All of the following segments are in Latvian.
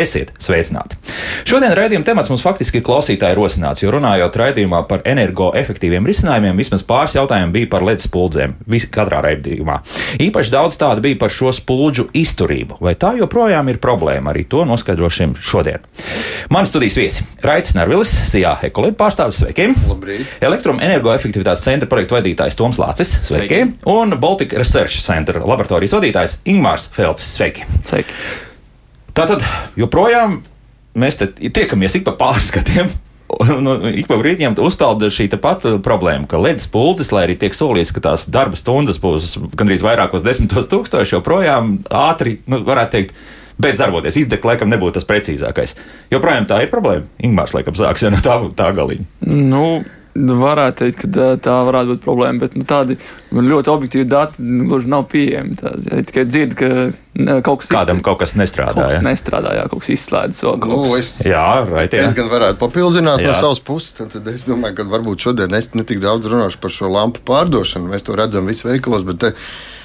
Esiet sveicināti! Šodien raidījuma temats mums faktiski ir klausītāji rosināts, jo runājot raidījumā par energoefektīviem risinājumiem, vismaz pāris jautājumu bija par ledus spuldzēm. Katrā raidījumā. Īpaši daudz tādu bija par šo spuldžu izturību. Vai tā joprojām ir problēma? Arī to noskaidrošim šodien. Mani studijas viesi - Raits Nervilis, SIA Ekolīda pārstāvis, sveiki! Elektroenergoefektivitātes centra projektu vadītājs Toms Lācis, sveiki! sveiki. Un Baltic Research Center laboratorijas vadītājs Ingmārs Felcis, sveiki! sveiki. Tātad joprojām mēs tiekamies ik pa pāris gadiem. Un, un ik pa brīdim uzpeld šī pati problēma, ka ledus pulcis, lai arī tiek solīts, ka tās darba stundas būs gandrīz vairākos desmitos tūkstošos, joprojām ātri, nu, varētu teikt, beidz darboties. Izdegt, laikam, nebūtu tas precīzākais. Joprojām tā ir problēma. Ingūns, laikam, sāks jau no tā, tā galiņa. Nu. Nu, varētu teikt, ka tā varētu būt problēma, bet nu, tādi ļoti objektīvi dati nu, gluži nav pieejami. Tās, ja tikai dzird, ka ne, kaut kas kādam izslēd, kaut kas nestrādā. Kaut kas nestrādā, jā, kaut kas izslēdzas vēl. Nu, es, jā, right, jā. es gan varētu papildināt jā. no savas puses. Tad, tad es domāju, ka varbūt šodien es netik daudz runāšu par šo lampu pārdošanu. Mēs to redzam visu veikalos, bet te,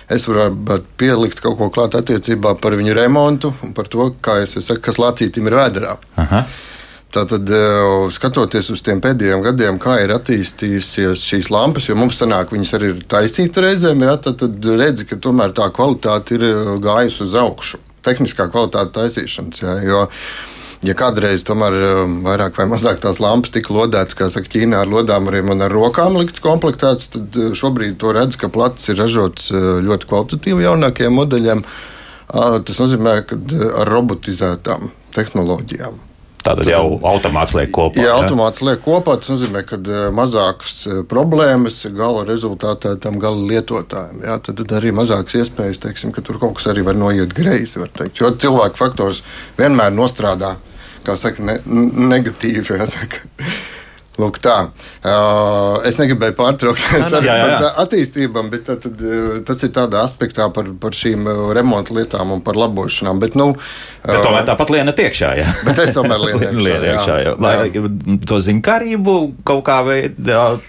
es varu pielikt kaut ko klāt attiecībā par viņu remontu un par to, kā es saku, kas lācītim ir vēderā. Aha. Tātad, eh, skatoties uz tiem pēdējiem gadiem, kā ir attīstījusies šīs lampas, jo mums sanāk, viņas arī ir taisītas reizēm, ja, tad, tad redzi, ka tomēr tā kvalitāte ir eh, gājusi uz augšu. Tehniskā kvalitāte taisīšanas. Ja, jo, ja kādreiz tomēr eh, vairāk vai mazāk tās lampas tika lodētas, kā saka, Ķīnā ar lodām arī un ar rokām likts komplektēts, tad šobrīd to redz, ka plats ir ražots ļoti kvalitatīvi jaunākajiem modeļiem. Tas nozīmē, ka ar robotizētām tehnoloģijām. Tātad jau automāts liek kopā. Jā, ja? automāts liek kopā. Tas nozīmē, ka eh, mazākas eh, problēmas gala rezultātā tam gala lietotājiem. Jā, tad, tad arī mazākas iespējas, teiksim, ka tur kaut kas arī var noiet greizi. Jo cilvēku faktors vienmēr nostrādā, kā saka, ne, negatīvi. Jāsaka. Lūk, tā. Uh, es negribēju pārtraukt par attīstībām, bet tā, tad, tas ir tādā aspektā par, par šīm remonta lietām un par labošanām. Bet, nu, bet tomēr tāpat liena tiekšā. Jā. Bet es tomēr lienu iekšā. iekšā jā. Jā. Lai to zinkārību kaut kā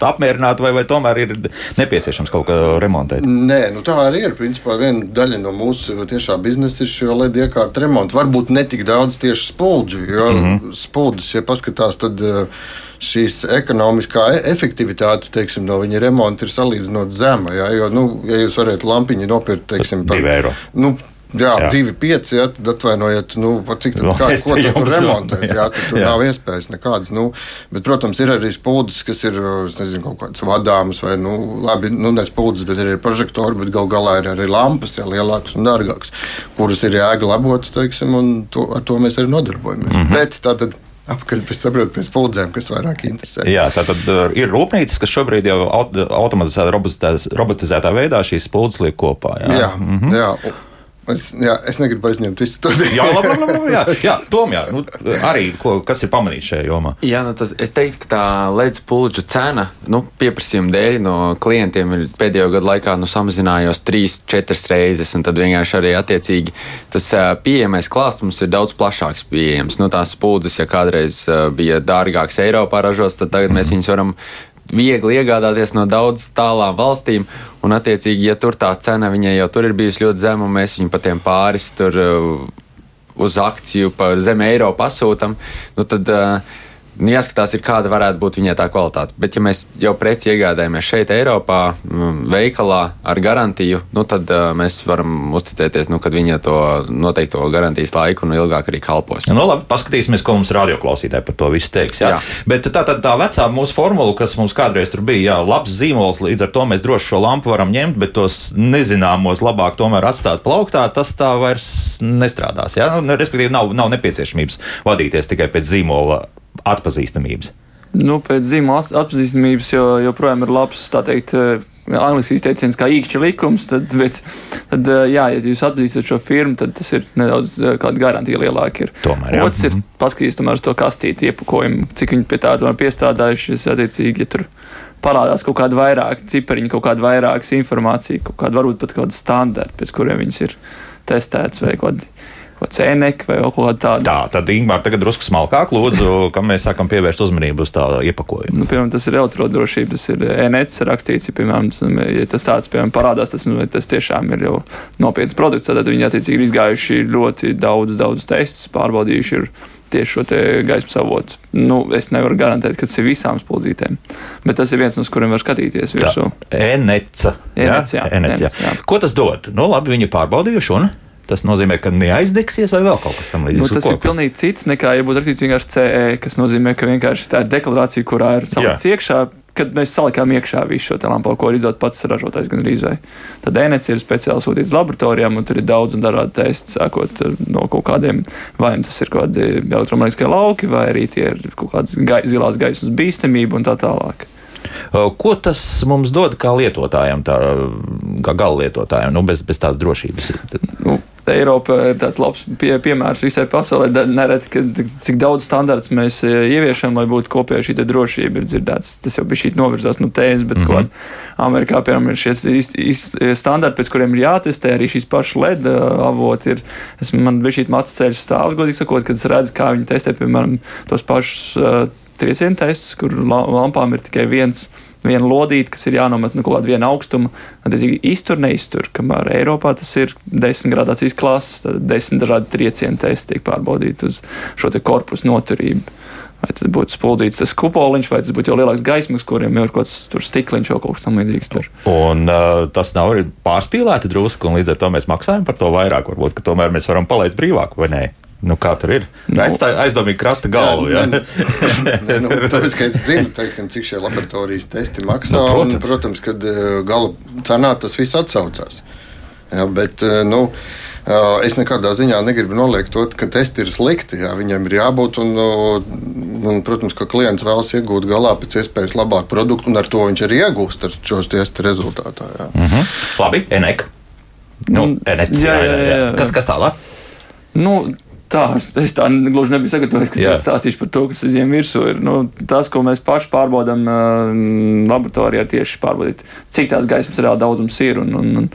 apmierināt, vai, vai tomēr ir nepieciešams kaut ko remontēt? Nē, nu tā arī ir. Principā viena daļa no mūsu tiešā biznesa ir šo LED iekārtu remontu. Varbūt ne tik daudz tieši spuldžu, jo mm -hmm. spuldus, ja paskatās, tad. Uh, šīs ekonomiskā e- efektivitāte teiksim, no viņa remonta ir salīdzinot zema. Ja, jo, nu, ja jūs varat lampiņu nopirkt teiksim, par 2 eiro. Nu, Jā, jā. divi pieci. Jā, tad atvainojiet, nu, cik tā, kā, ko tu tur remontēt. Jā, tad tur jā. nav iespējas nekādas. Nu, bet, protams, ir arī spūdzes, kas ir nezinu, kaut kādas vadāmas vai, nu, labi, nu, ne spūdzes, bet arī prožektori, bet gal galā ir arī lampas, jā, lielākas un dārgākas, kuras ir jēga labot, teiksim, un to, ar to mēs arī nodarbojamies. Mm -hmm. Bet tā tad Apakaļ pēc saprotu, pēc puldzēm, kas vairāk interesē. Jā, tā tad uh, ir rūpnīcas, kas šobrīd jau automatizētā, robotizētā veidā šīs puldzes liek kopā. Jā, jā, mm -hmm. jā. Es, jā, es negribu aizņemt visu to dienu. jā, labi, labi, labi, jā, jā, Tom, jā, nu, arī ko, kas ir pamanīts šajā jomā. Jā, nu, tas, es teiktu, ka tā ledus pulģa cena nu, pieprasījuma dēļ no klientiem ir pēdējo gadu laikā nu, samazinājos trīs, četras reizes, un tad vienkārši arī attiecīgi tas pieejamais klāsts mums ir daudz plašāks pieejams. Nu, tās puldzes, ja kādreiz bija dārgākas Eiropā ražotas, tad tagad mm. mēs viņus varam viegli iegādāties no daudzām tālām valstīm. Un, attiecīgi, ja tur tā cena viņai jau tur ir bijusi ļoti zema, un mēs viņu pa tiem pāris tur uh, uz akciju par zem eiro pasūtam, nu tad. Uh, nu, jāskatās, ir, kāda varētu būt viņai tā kvalitāte. Bet, ja mēs jau preci iegādājamies šeit, Eiropā, mm, veikalā ar garantiju, nu, tad uh, mēs varam uzticēties, nu, ka viņa to noteikto garantijas laiku un ilgāk arī kalpos. Nu, labi, paskatīsimies, ko mums radioklausītāji par to visu teiks. Jā. Jā. Bet tā tā, tā vecā mūsu formula, kas mums kādreiz tur bija, jā, labs zīmols, līdz ar to mēs droši šo lampu varam ņemt, bet tos nezināmos labāk tomēr atstāt plauktā, tas tā vairs nestrādās. Jā? Nu, respektīvi, nav, nav nepieciešamības vadīties tikai pēc zīmola atpazīstamības? Nu, pēc zīmola atpazīstamības jo, joprojām ir labs, tā teikt, eh, angļuiski izteiciens kā īkšķa likums, tad, bet, tad eh, jā, ja jūs atzīstat šo firmu, tad tas ir nedaudz eh, kāda garantija lielāka. Ir. Tomēr, jā. Otrs ir mhm. paskatīties tomēr uz to kastīti iepakojumu, cik viņi pie tā tomēr piestādājušies, attiecīgi, ja tur parādās kaut kāda vairāk cipariņa, kaut kāda vairākas informācija, kaut kāda varbūt pat kāda standarta, pēc kuriem viņas ir testētas vai kādi cēnekli vai kaut kāda tāda. Tā, tad Ingūna tagad drusku smalkāk lūdzu, kam mēs sākam pievērst uzmanību uz tā iepakojumu. Nu, piemēram, tas ir elektrodrošība, tas ir ENETS rakstīts, ja, piemēram, tas, ja tas tāds, piemēram, parādās, tas, nu, tas tiešām ir jau nopietns produkts, tad viņi attiecīgi ir izgājuši ļoti daudz, daudz testus, pārbaudījuši ir tieši šo gaismas avotu. Nu, es nevaru garantēt, ka tas ir visām spuldzītēm, bet tas ir viens no kuriem var skatīties virsū. Eneca. Enec, jā, Enec, jā. jā. Ko tas dod? Nu, labi, viņi pārbaudījuši un. Tas nozīmē, ka neaizdegsies vai vēl kaut kas tamlīdzīgs. Nu, tas ir pilnīgi cits nekā, ja būtu rakstīts vienkārši CE, kas nozīmē, ka vienkārši tā ir deklarācija, kurā ir salikts iekšā, kad mēs salikām iekšā visu šo lampu, ko ir izdot pats ražotājs gan rīzvei. Tad ENEC ir speciāli sūtīts laboratorijām, un tur ir daudz un dažādi testi, sākot no kaut kādiem, vai nu tas ir kaut kādi elektromagnetiskie lauki, vai arī tie ir kaut kādas gai, zilās gaismas bīstamība un tā tālāk. Ko tas mums dod kā lietotājiem, tā, kā gala lietotājiem, nu, bez, bez tādas drošības? Nu, Eiropa ir tāds labs pie, piemērs visai pasaulē. Nereti, ka, cik daudz standarts mēs e, ieviešam, lai būtu kopēja šī drošība, ir dzirdēts. Tas jau bija šī novirzās no tēmas, bet mm -hmm. ko Amerikā, piemēram, ir šie standarti, pēc kuriem ir jātestē arī šīs pašas LED avoti. Ir, es, man bija šī macis ceļš stāvs, godīgi sakot, kad es redzu, kā viņi testē, piemēram, tos pašus uh, triecienu testus, kur lampām ir tikai viens viena lodīte, kas ir jānomet no kaut kāda viena augstuma. Tad iztur, neiztur. Kamēr Eiropā tas ir desmit gradācijas klases, tad desmit dažādi triecienu testi tiek pārbaudīti uz šo korpusu noturību. Vai tas būtu spuldīts tas kupoliņš, vai tas būtu jau lielāks gaismas, kuriem jau ir kaut kāds stikliņš vai kaut kas tamlīdzīgs. Un uh, tas nav arī pārspīlēti drusku, un līdz ar to mēs maksājam par to vairāk. Varbūt, ka tomēr mēs varam palaist brīvāk, vai ne? Nu, kā tur ir? Nu, Aizstāj, aizdomīgi krata galvu. Jā, jā. ne, nu, tāpēc, ka es zinu, teiksim, cik šie laboratorijas testi maksā. Nu, protams, un, protams kad eh, gala cenā tas viss atsaucās. Jā, bet, eh, nu, Es nekādā ziņā negribu noliegt to, ka testi ir slikti. Jā, viņam ir jābūt, un, un, protams, ka klients vēlas iegūt galā pēc iespējas labāku produktu, un ar to viņš arī iegūst ar šos testu rezultātā. Jā. Mm -hmm. Labi, Enek. Nu, Enec, jā, jā, jā, jā. Kas, kas tālāk? Nu, Tā, es, es tā gluži nebiju sagatavojies, ka es stāstīšu par to, kas uz viņiem virsū ir. Nu, tas, ko mēs paši pārbaudām uh, laboratorijā, ir tieši pārbaudīt, cik tās gaismas reāli daudzums ir. Un, un, un,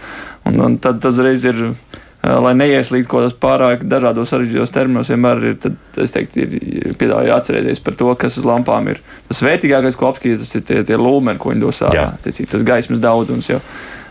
un, un tad tas reiz ir, uh, lai neieslīd kaut kādos pārāk dažādos sarežģītos terminos, vienmēr ir, tad, es teiktu, ir piedāvāju atcerēties par to, kas uz lampām ir. Tas vērtīgākais, ko apskatīt, tas ir tie, tie lūmeni, ko viņi dos ārā, tas gaismas daudzums. Jau.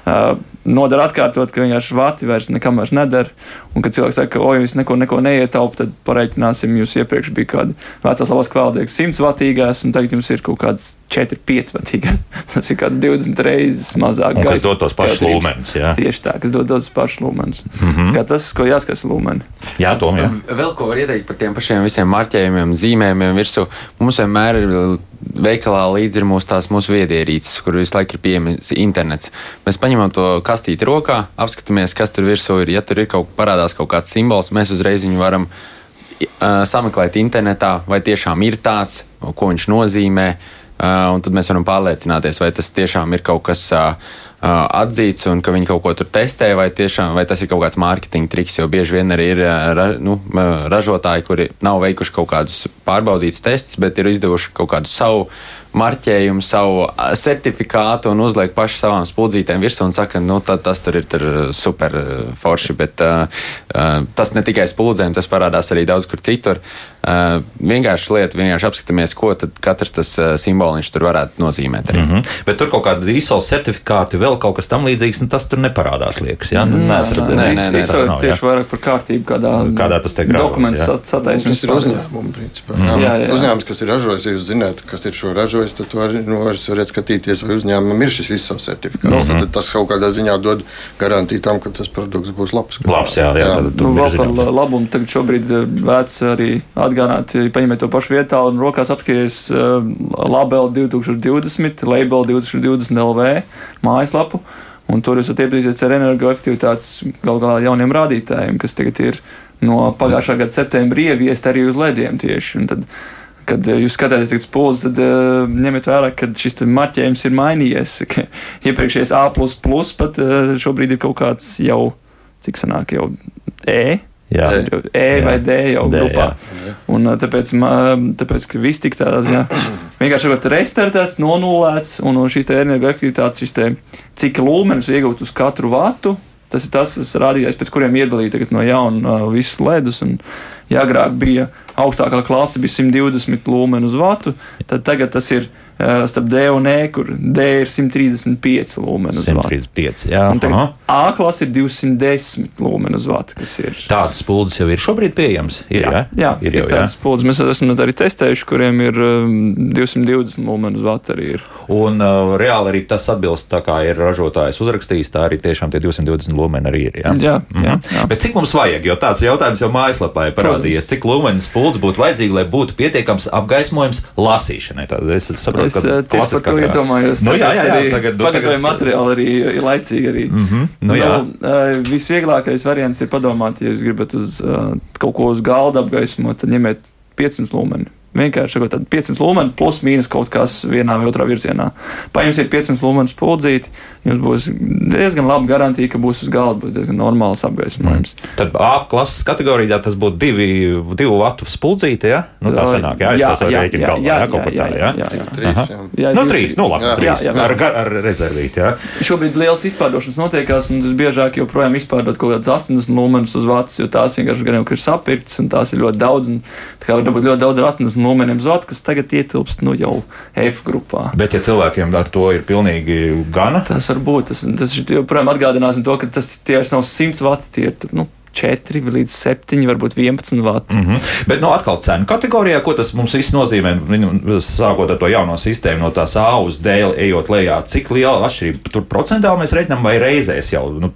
Uh, nodara atkārtot, ka vienkārši vati vairs nekam vairs nedara. Un, kad cilvēks saka, ka, oi, jūs neko, neko neietaupāt, tad pareiķināsim, jūs iepriekš bija kāda vecās labās kvalitātes 100 vatīgās, un tagad jums ir kaut kāds 4, 5 vatīgās. Tas ir kāds 20 reizes mazāk. Un, kas dod tos pašus lūmeņus. Tieši tā, kas dod tos pašus lūmeņus. Mm -hmm. Kā tas, ko jāskatās lūmeni. Jā, Tom, jā. Vēl ko var ieteikt par tiem pašiem visiem marķējumiem, zīmējumiem virsū. Mums vienmēr ir veikalā līdzi ir mūsu, tās, mūsu viedierīces, kur visu laiku ir pieejams internets. Mēs paņemam to kastīti rokā, apskatāmies, kas tur virsū ir. Ja tur ir kaut parādās, kaut kāds simbols, mēs uzreiz viņu varam uh, sameklēt internetā, vai tiešām ir tāds, ko viņš nozīmē. Uh, tad mēs varam pārliecināties, vai tas tiešām ir kaut kas uh, atzīts un ka viņi kaut ko tur testē, vai, tiešām, vai tas ir kaut kāds mārketinga triks. Jo bieži vien arī ir ra, nu, ražotāji, kuri nav veikuši kaut kādus pārbaudītus testus, bet ir izdevuši kaut kādu savu marķējumu, savu certifikātu un uzliek pašu savām spuldzītēm virsū un saka, nu, tā, tas tur ir tur super forši. Bet uh, tas ne tikai spuldzēm, tas parādās arī daudz kur citur. Uh, vienkārši lieta, vienkārši apskatāmies, ko katrs tas uh, simboliņš tur varētu nozīmēt. Arī. Mm -hmm. Bet tur kaut kāda ISO certifikāti, vēl kaut kas tam līdzīgs, nu, tas tur neparādās. Liekas, ja? nu, nē, nē, nē, nē, nē, tas nav tieši vairāk par kārtību, kādā, kādā tas tiek dokumentus sataisnot. Tas ir uzņēmums, principā. Mm jā, jā. Uzņēmums, kas ir ražojis, ja jūs zināt, kas ir šo ražojis tad var, nu, varat skatīties, vai uzņēmumam ir šis ISO certifikāts. Mm -hmm. Tad tas kaut kādā ziņā dod garantiju tam, ka tas produkts būs labs. Labs, jā, jā, jā. Tad, nu, vēl par labumu tagad šobrīd eh, vērts arī atgādināt, paņemiet to pašu vietā un rokās apskaties uh, labeli 2020, labeli 2020 LV mājaslapu. Un tur jūs varat iepazīties ar energoefektivitātes gal galā jauniem rādītājiem, kas tagad ir no pagājušā gada septembra ieviest arī uz lediem tieši. Tad kad eh, jūs skatāties uz pūles, tad uh, ņemiet vērā, ka šis marķējums ir mainījies. Iepriekšējais A, pat uh, šobrīd ir kaut kāds jau, cik sanāk, jau E. Jā, e jā. vai D jau D, grupā. Jā. Un, tāpēc, tāpēc, ka viss tik tādā ziņā vienkārši ir restartēts, nonulēts, un šīs energoefektivitātes, šis te, cik lūmenis iegūt uz katru vatu, Tas ir tas, tas rādītājs, pēc kuriem iedalīja no jauna uh, visus ledus. Un, ja agrāk bija augstākā klase, bija 120 lūmeni uz vatu, tad tagad tas ir starp D un E, kur D ir 135 lumeni uz vatu. 135, jā. Un tagad A klase ir 210 lumeni uz vatu, kas ir. Tādas spuldzes jau ir šobrīd pieejamas. Ir, jā, jā, ir, ir jau tādas spuldzes. Mēs esam arī testējuši, kuriem ir um, 220 lumeni uz vatu arī ir. Un uh, reāli arī tas atbilst tā kā ir ražotājs uzrakstījis, tā arī tiešām tie 220 lumeni arī ir. Jā, jā, mhm. jā, jā. Bet cik mums vajag? Jo tāds jautājums jau mājaslapā ir parādījies. Protams. Cik lumeni spuldzes būtu vajadzīgi, lai būtu pietiekams apgaismojums lasīšanai? Tad es saprotu, es, uh, tieši par to iedomājos. Nu, jā, jā, jā, tagad, nu, tagad... materiālu arī laicīgi. Arī. Mm -hmm. nu, nu, uh, visvieglākais variants ir padomāt, ja jūs gribat uz kaut ko uz galda apgaismot, tad ņemiet 500 lumeni Vienkārši sakot, 500 lumeni plus mīnus kaut kas vienā vai otrā virzienā. Paņemsiet 500 lumenu spuldzīti, jums būs diezgan laba garantija, ka būs uz galda būs diezgan normāls apgaismojums. Mm. Tad A klases kategorijā tas būtu divi, divu vatu spuldzīti, ja? Nu, tā sanāk, jā, tas arī rēķinu galvā, jā, jā, kaut kur tā, jā? Jā, jā. Trīs, jā. jā nu, trīs, nu labi, jā, trīs, jā, jā. Ar, ar rezervīti, jā. Šobrīd liels izpārdošanas notiekās, un tas biežāk joprojām izpārdot kaut kādas 80 lumenus uz vatus, jo tās vienkārši gan jau ir sapirktas, un tās ir ļoti daudz, un tā kā var dabūt ļoti daudz ar 80 lumeniem zot, kas tagad ietilpst nu, jau F grupā. Bet, ja cilvēkiem ar to ir pilnīgi gana, tas var būt. Tas, tas joprojām atgādināsim to, ka tas tieši nav 100 vats, tie ir nu, 4 līdz 7, varbūt 11 vati. Mm -hmm. Bet, nu, atkal cenu kategorijā, ko tas mums viss nozīmē, sākot ar to jauno sistēmu, no tās A uz D ejot lejā, cik liela atšķirība tur procentāli mēs reiķinām vai reizēs jau, nu,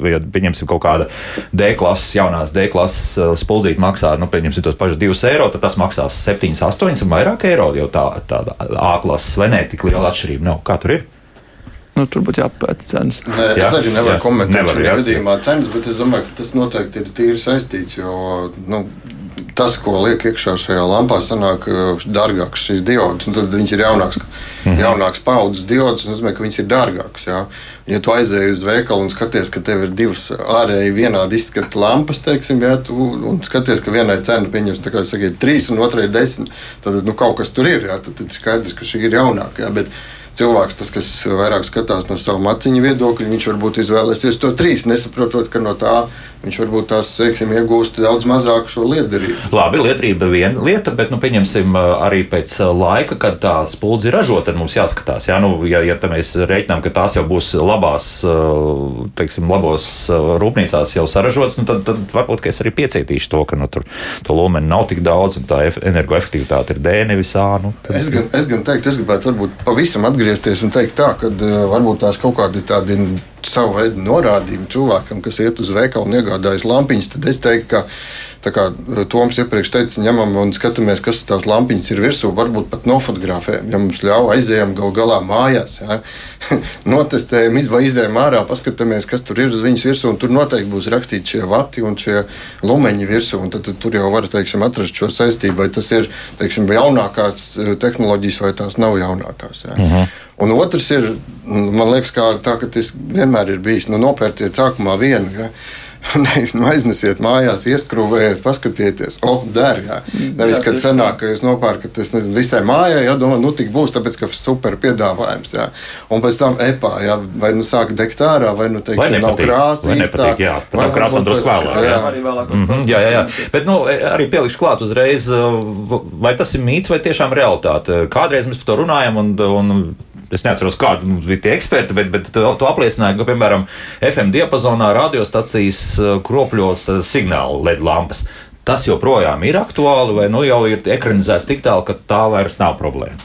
ja pieņemsim kaut kāda D klases, jaunās D klases uh, spuldzīte maksā, nu, pieņemsim tos pašus 2 eiro, tad tas maksās 7, 8 un vairāk eiro, jo tā, tāda A klases vai ne, tik liela atšķirība nav. Kā tur ir? Nu, tur būtu jāpēta cenas. Nē, jā, es arī nevaru jā, komentēt nevar, šajā gadījumā cenas, bet es domāju, ka tas noteikti ir tīri saistīts. Jo, nu, tas, ko liek iekšā šajā lampā, sanāk uh, dārgāks šīs diodes. Tad viņas ir jaunāks, mhm. jaunāks paudzes diodes, tas nozīmē, ka viņas ir dārgākas. Jā. Ja tu aizēji uz veikalu un skaties, ka tev ir divas ārēji vienādi izskata lampas, teiksim, jā, tu, un skaties, ka vienai cena pieņems sakiet, trīs un otrai desmit, tad nu, kaut kas tur ir. Jā, tad, tad skaidrs, ka šī ir jaunākā. Bet, cilvēks, tas, kas vairāk skatās no savu maciņu viedokļa, viņš varbūt izvēlēsies to trīs, nesaprotot, ka no tā viņš varbūt tās teiksim, iegūst daudz mazāk šo liederību. Labi, liederība ir viena lieta, bet nu, pieņemsim arī pēc laika, kad tā spuldze ir ražota, tad mums jāskatās. Jā, nu, ja, ja mēs reiķinām, ka tās jau būs labās, teiksim, labos rūpnīcās jau saražotas, nu, tad, tad varbūt es arī piecietīšu to, ka nu, tur to lumeni nav tik daudz un tā energoefektivitāte ir D nevis A. Nu, tad... es, gan, es gan teiktu, es gribētu varbūt pavisam atgriezties atgriezties un teikt, tā, ka uh, varbūt tās kaut kādi tādi savu veidu norādījumi cilvēkam, kas iet uz veikalu un iegādājas lampiņas, tad es teiktu, ka Tā kā uh, Toms iepriekš teica, ņemam un skatāmies, kas tās lampiņas ir virsū, varbūt pat nofotografējam, ja mums ļauj aizējām gal galā mājās. Ja? Notestējam, vai izējām ārā, paskatāmies, kas tur ir uz viņas virsū, un tur noteikti būs rakstīti šie vati un šie lumeņi virsū, un tad, tad tur jau var, teiksim, atrast šo saistību, vai tas ir, teiksim, jaunākās uh, tehnoloģijas vai tās nav jaunākās. Ja? Uh mhm. -huh. Un otrs ir, man liekas, kā tā, ka tas vienmēr ir bijis, nu, nopērciet sākumā vienu. Ja? Nu, aiznesiet mājās, ieskrūvējiet, paskatieties, oh, dārgā. Nevis, kad senāk, ka jūs nopērkat nezinu, visai mājai, ja domājat, nu tik būs, tāpēc, ka super piedāvājums. Jā. Un pēc tam epā, jā, vai nu sāk degt ārā, vai nu teiksim, vai nav krāsa. Vai nepatīk, jā, pat nav krāsa drusku vēlāk. Jā. Jā. Mm -hmm, jā, jā, jā. Bet, nu, e, arī pielikšu klāt uzreiz, vai tas ir mīts vai tiešām realitāte. Kādreiz mēs par to runājam un, un es neatceros, kādi mums bija tie eksperti, bet, bet to, to apliecināja, ka, piemēram, FM diapazonā radiostacijas uh, kropļos uh, signālu LED lampas. Tas joprojām ir aktuāli, vai nu jau ir ekranizēts tik tālu, ka tā vairs nav problēma.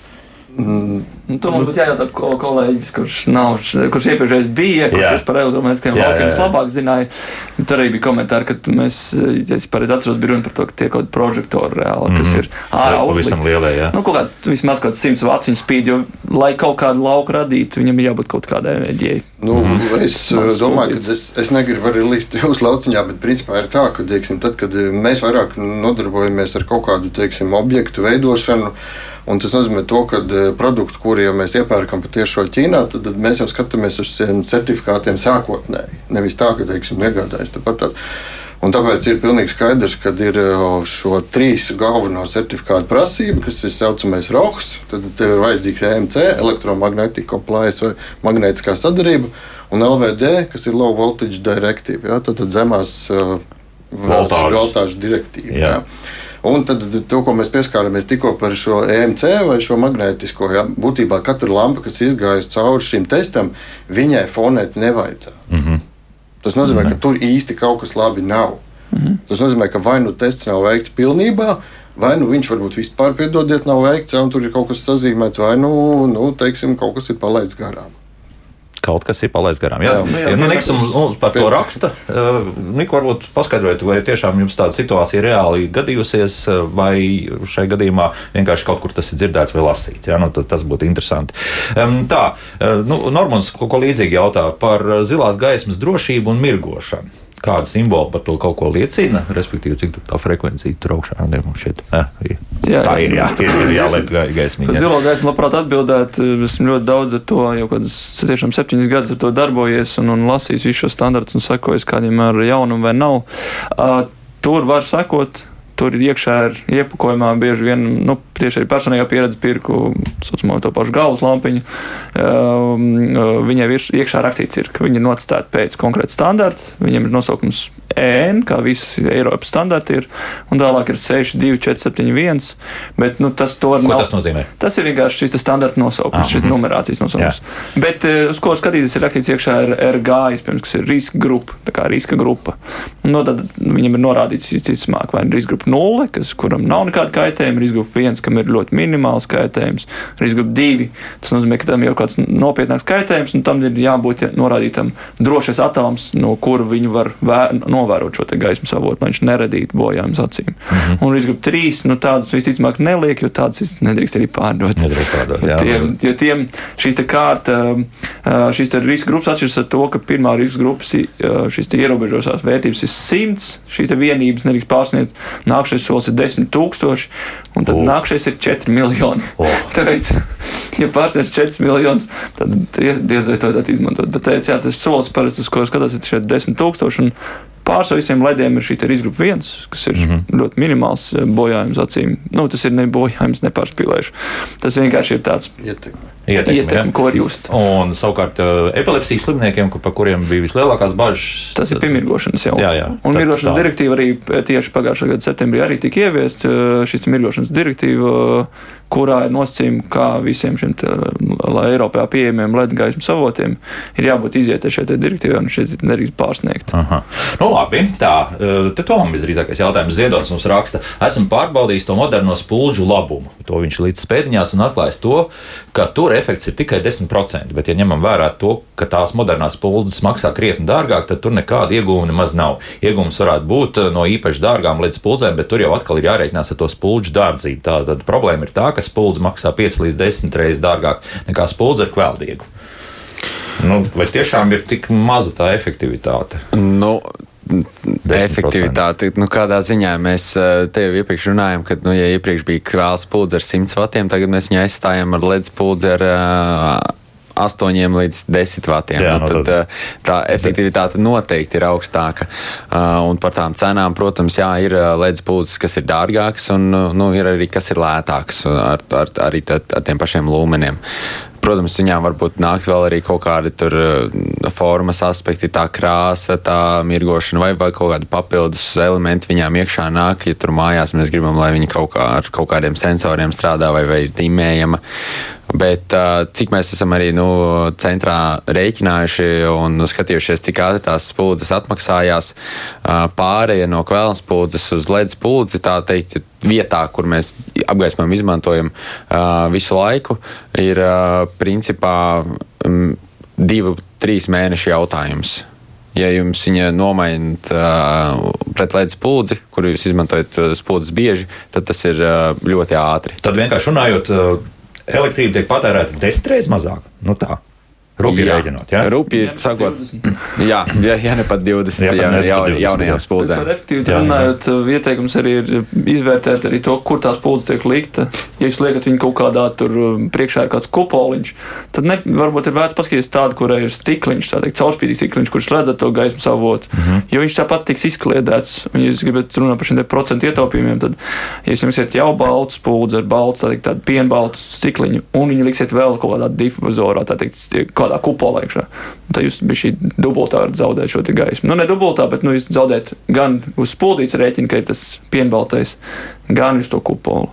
Mm. Nu, to man būtu jājautā kol kolēģis, kurš, nav, kurš iepriekšējais bija, kurš jā. par elektromagnētiskiem laukiem vislabāk zināja. Tur arī bija komentāri, ka mēs, ja es pareizi atceros, bija runa par to, ka tie kaut kādi prožektori reāli, mm -hmm. kas mhm. ir ārā uzlikti. Lielie, jā. Nu, kaut kā vismaz kaut kāds 100 vats viņa spīd, jo, lai kaut kādu lauku radītu, viņam ir jābūt kaut kādai enerģijai. Nu, mm -hmm. Es Mans domāju, ka es, es negribu arī līst jūsu lauciņā, bet principā ir tā, ka, teiksim, tad, kad mēs vairāk nodarbojamies ar kaut kādu, teiksim, objektu veidošanu, Un tas nozīmē, to, ka e, produkti, kuriem mēs iepērkam patiešo Ķīnā, tad, tad mēs jau skatāmies uz šiem certifikātiem sākotnēji. Nevis tā, ka teiksim, iegādājas tāpat. Tā. Un tāpēc ir pilnīgi skaidrs, ka ir e, šo trīs galveno certifikātu prasība, kas ir saucamais ROHS. Tad tev ir vajadzīgs EMC, elektromagnētiskā plājas vai magnētiskā sadarība. un LVD, kas ir Low Voltage Directive, ja, tad, tad zemās uh, voltāžu direktīva. Ja. Un tad to, ko mēs pieskārāmies tikko par šo EMC vai šo magnētisko, ja, būtībā katra lampa, kas izgājusi cauri šim testam, viņai fonēt nevajadzētu. Mm -hmm. Tas nozīmē, mm -hmm. ka tur īsti kaut kas labi nav. Mm -hmm. Tas nozīmē, ka vai nu tests nav veikts pilnībā, vai nu viņš varbūt vispār, piedodiet, nav veikts, ja, un tur ir kaut kas sazīmēts, vai nu, nu teiksim, kaut kas ir palaists garām kaut kas ir palaists garām. Jā, jā, jā, jā nu, Niks mums par to raksta. Uh, Nika, varbūt paskaidrojiet, vai tiešām jums tāda situācija reāli gadījusies, uh, vai šai gadījumā vienkārši kaut kur tas ir dzirdēts vai lasīts. Jā, nu, tas būtu interesanti. Tā, uh, nu, Normons ko, ko līdzīgi jautā par zilās gaismas drošību un mirgošanu kāda simbola par to kaut ko liecina, respektīvi, cik tā frekvencija tur augšā šeit, eh, jā, tā ir. Jā, ir, ir jāliek gaismiņā. Zilo gaismu labprāt atbildēt. Esmu ļoti daudz ar to, jau kādas tiešām septiņas gadus ar to darbojies un, un lasījis visus šos standartus un sekojis kādiem ar jaunumu vai nav. Uh, tur var sekot Tur ir iekšā ar iepakojumā bieži vien nu, tieši arī personīgā pieredze pirku saucamo to pašu galvas lampiņu. Um, viņai iekšā rakstīts, ir, ka viņi ir nocitēti pēc konkrēta standarta. Viņiem ir nosaukums EN, kā visi Eiropas standarti ir, un tālāk ir 6, 2, 4, 7, 1. Bet, nu, tas, Ko nav, tas nozīmē? Tas ir vienkārši šis standarta nosaukums, ah, šis mhm. numerācijas nosaukums. Jā. Bet eh, uz ko skatīties, ir rakstīts iekšā ar RG, iespējams, kas ir riska grupa, tā kā riska grupa. Nu, tad viņam ir norādīts visticamāk, vai ir riska grupa 0, kas, kuram nav nekāda kaitējuma, riska grupa 1, kam ir ļoti minimāls kaitējums, riska grupa 2, tas nozīmē, ka tam jau kāds nopietnāks kaitējums, un tam ir jābūt norādītam drošais atoms, no kura viņu var vēr, no novērot šo gaismas avotu, lai viņš neradītu bojājumus acīm. Mm -hmm. Un risku trīs, nu tādas visticamāk neliek, jo tādas nedrīkst arī pārdot. Nedrīkst pārdot, jā. Tiem, jo tiem šīs kārta, šīs riska grupas atšķiras ar to, ka pirmā riska grupas šīs te ierobežošās vērtības ir simts, šīs te vienības nedrīkst pārsniegt, nākamais solis ir desmit tūkstoši, un tad oh. nākamais ir četri miljoni. Oh. Tāpēc, ja pārsniedz 4 miljonus, tad diez vai to vajadzētu izmantot. Bet teic, jā, tas solis parasti, uz ko skatās, ir 10 tūkstoši. Pārsvarā visiem lediem ir šī izgrupa viens, kas ir mm -hmm. ļoti minimāls eh, bojājums acīm. Nu, tas ir ne bojājums, nepārspīlējuši. Tas vienkārši ir tāds ietekme, ietekme, ietekme ko var just. Un savukārt eh, epilepsijas slimniekiem, par kuriem bija vislielākās bažas, tas ir piemirgošanas jau. Jā, jā. Un mirgošanas direktīva arī tieši pagājušā gada septembrī arī tika ieviest. Eh, šis mirgošanas direktīva kurā ir nosacījumi, kā visiem šiem te, Eiropā pieejamiem LED gaismas avotiem ir jābūt izietē šeit direktīvā un šeit nedrīkst pārsniegt. Aha. Nu, labi, tā. E, te Tomam visdrīzākais jautājums Ziedonis mums raksta. Esmu pārbaudījis to moderno spulģu labumu. To viņš līdz pēdiņās un atklājis to, ka tur efekts ir tikai 10%. Bet, ja ņemam vērā to, ka tās modernās spuldzes maksā krietni dārgāk, tad tur nekāda ieguvuma nemaz nav. Ieguvums varētu būt no īpaši dārgām līdz spuldzēm, bet tur jau atkal ir jārēķinās ar to spulģu dārdzību. Tā tad problēma ir tā, ka spuldze maksā 5 līdz 10 reizes dārgāk nekā spuldze ar kvēldīgu. Nu, vai tiešām ir tik maza tā efektivitāte? Nu. 10%. Efektivitāte, nu, kādā ziņā mēs eh, te jau iepriekš runājām, ka, nu, ja iepriekš bija kvēls spuldzes ar 100 vatiem, tagad mēs viņu aizstājam ar LED spuldzes ar uh, 8 līdz 10 vatiem. Jā, nu, tad, tad, eh, tā efektivitāte noteikti ir augstāka. Uh, un par tām cenām, protams, jā, ir eh, ledus pūces, kas ir dārgākas, un nu, ir arī kas ir lētāks ar, ar, arī ar, ar tiem pašiem lūmeniem. Protams, viņām varbūt nākt vēl arī kaut kādi tur formas aspekti, tā krāsa, tā mirgošana vai, vai kaut kādi papildus elementi viņām iekšā nāk. Ja tur mājās mēs gribam, lai viņi kaut, kā, ar kaut kādiem sensoriem strādā vai, vai ir dimējama. Bet cik mēs esam arī nu, centrā rēķinājuši un skatījušies, cik ātri tās spuldzes atmaksājās, pārēja no kvēlnes spuldzes uz ledus spuldzi, tā teikt, vietā, kur mēs apgaismojumu izmantojam visu laiku, ir principā divu, trīs mēnešu jautājums. Ja jums viņa nomainīt uh, pret ledus spuldzi, kuru jūs izmantojat spuldzes bieži, tad tas ir uh, ļoti ātri. Tad vienkārši runājot, uh elektrība tiek patērēta desmit reizes mazāk. Nu tā. Rūpīgi rēķinot. Ja? Rūpīgi sakot, jā, ja, ja ne pat 20 jā, jā, jā, 20, jaunajām spuldzēm. Efektīvi runājot, ieteikums arī ir izvērtēt arī to, kur tā spuldze tiek likta. Ja jūs liekat viņu kaut kādā tur um, priekšā ir kāds kupoliņš, tad ne, varbūt ir vērts paskatīties tādu, kurai ir stikliņš, tā teikt, caurspīdīgs stikliņš, kurš redzat to gaismas avotu. Mm -hmm. Jo viņš tāpat tiks izkliedēts. Un, ja jūs gribat runāt par šiem procentu ietaupījumiem, tad, ja jūs esat jau balts spuldze ar baltu, tā teikt, tādu pienbaltu stikliņu, un viņi liksiet vēl kaut kādā difuzorā, tā teikt, kādā kupolā iekšā. Un tad jūs bija šī dubultā varat zaudēt šo gaismu. Nu, ne dubultā, bet nu, jūs zaudējat gan uz spuldītas rēķina, ka ir tas pienbaltais, gan uz to kupolu.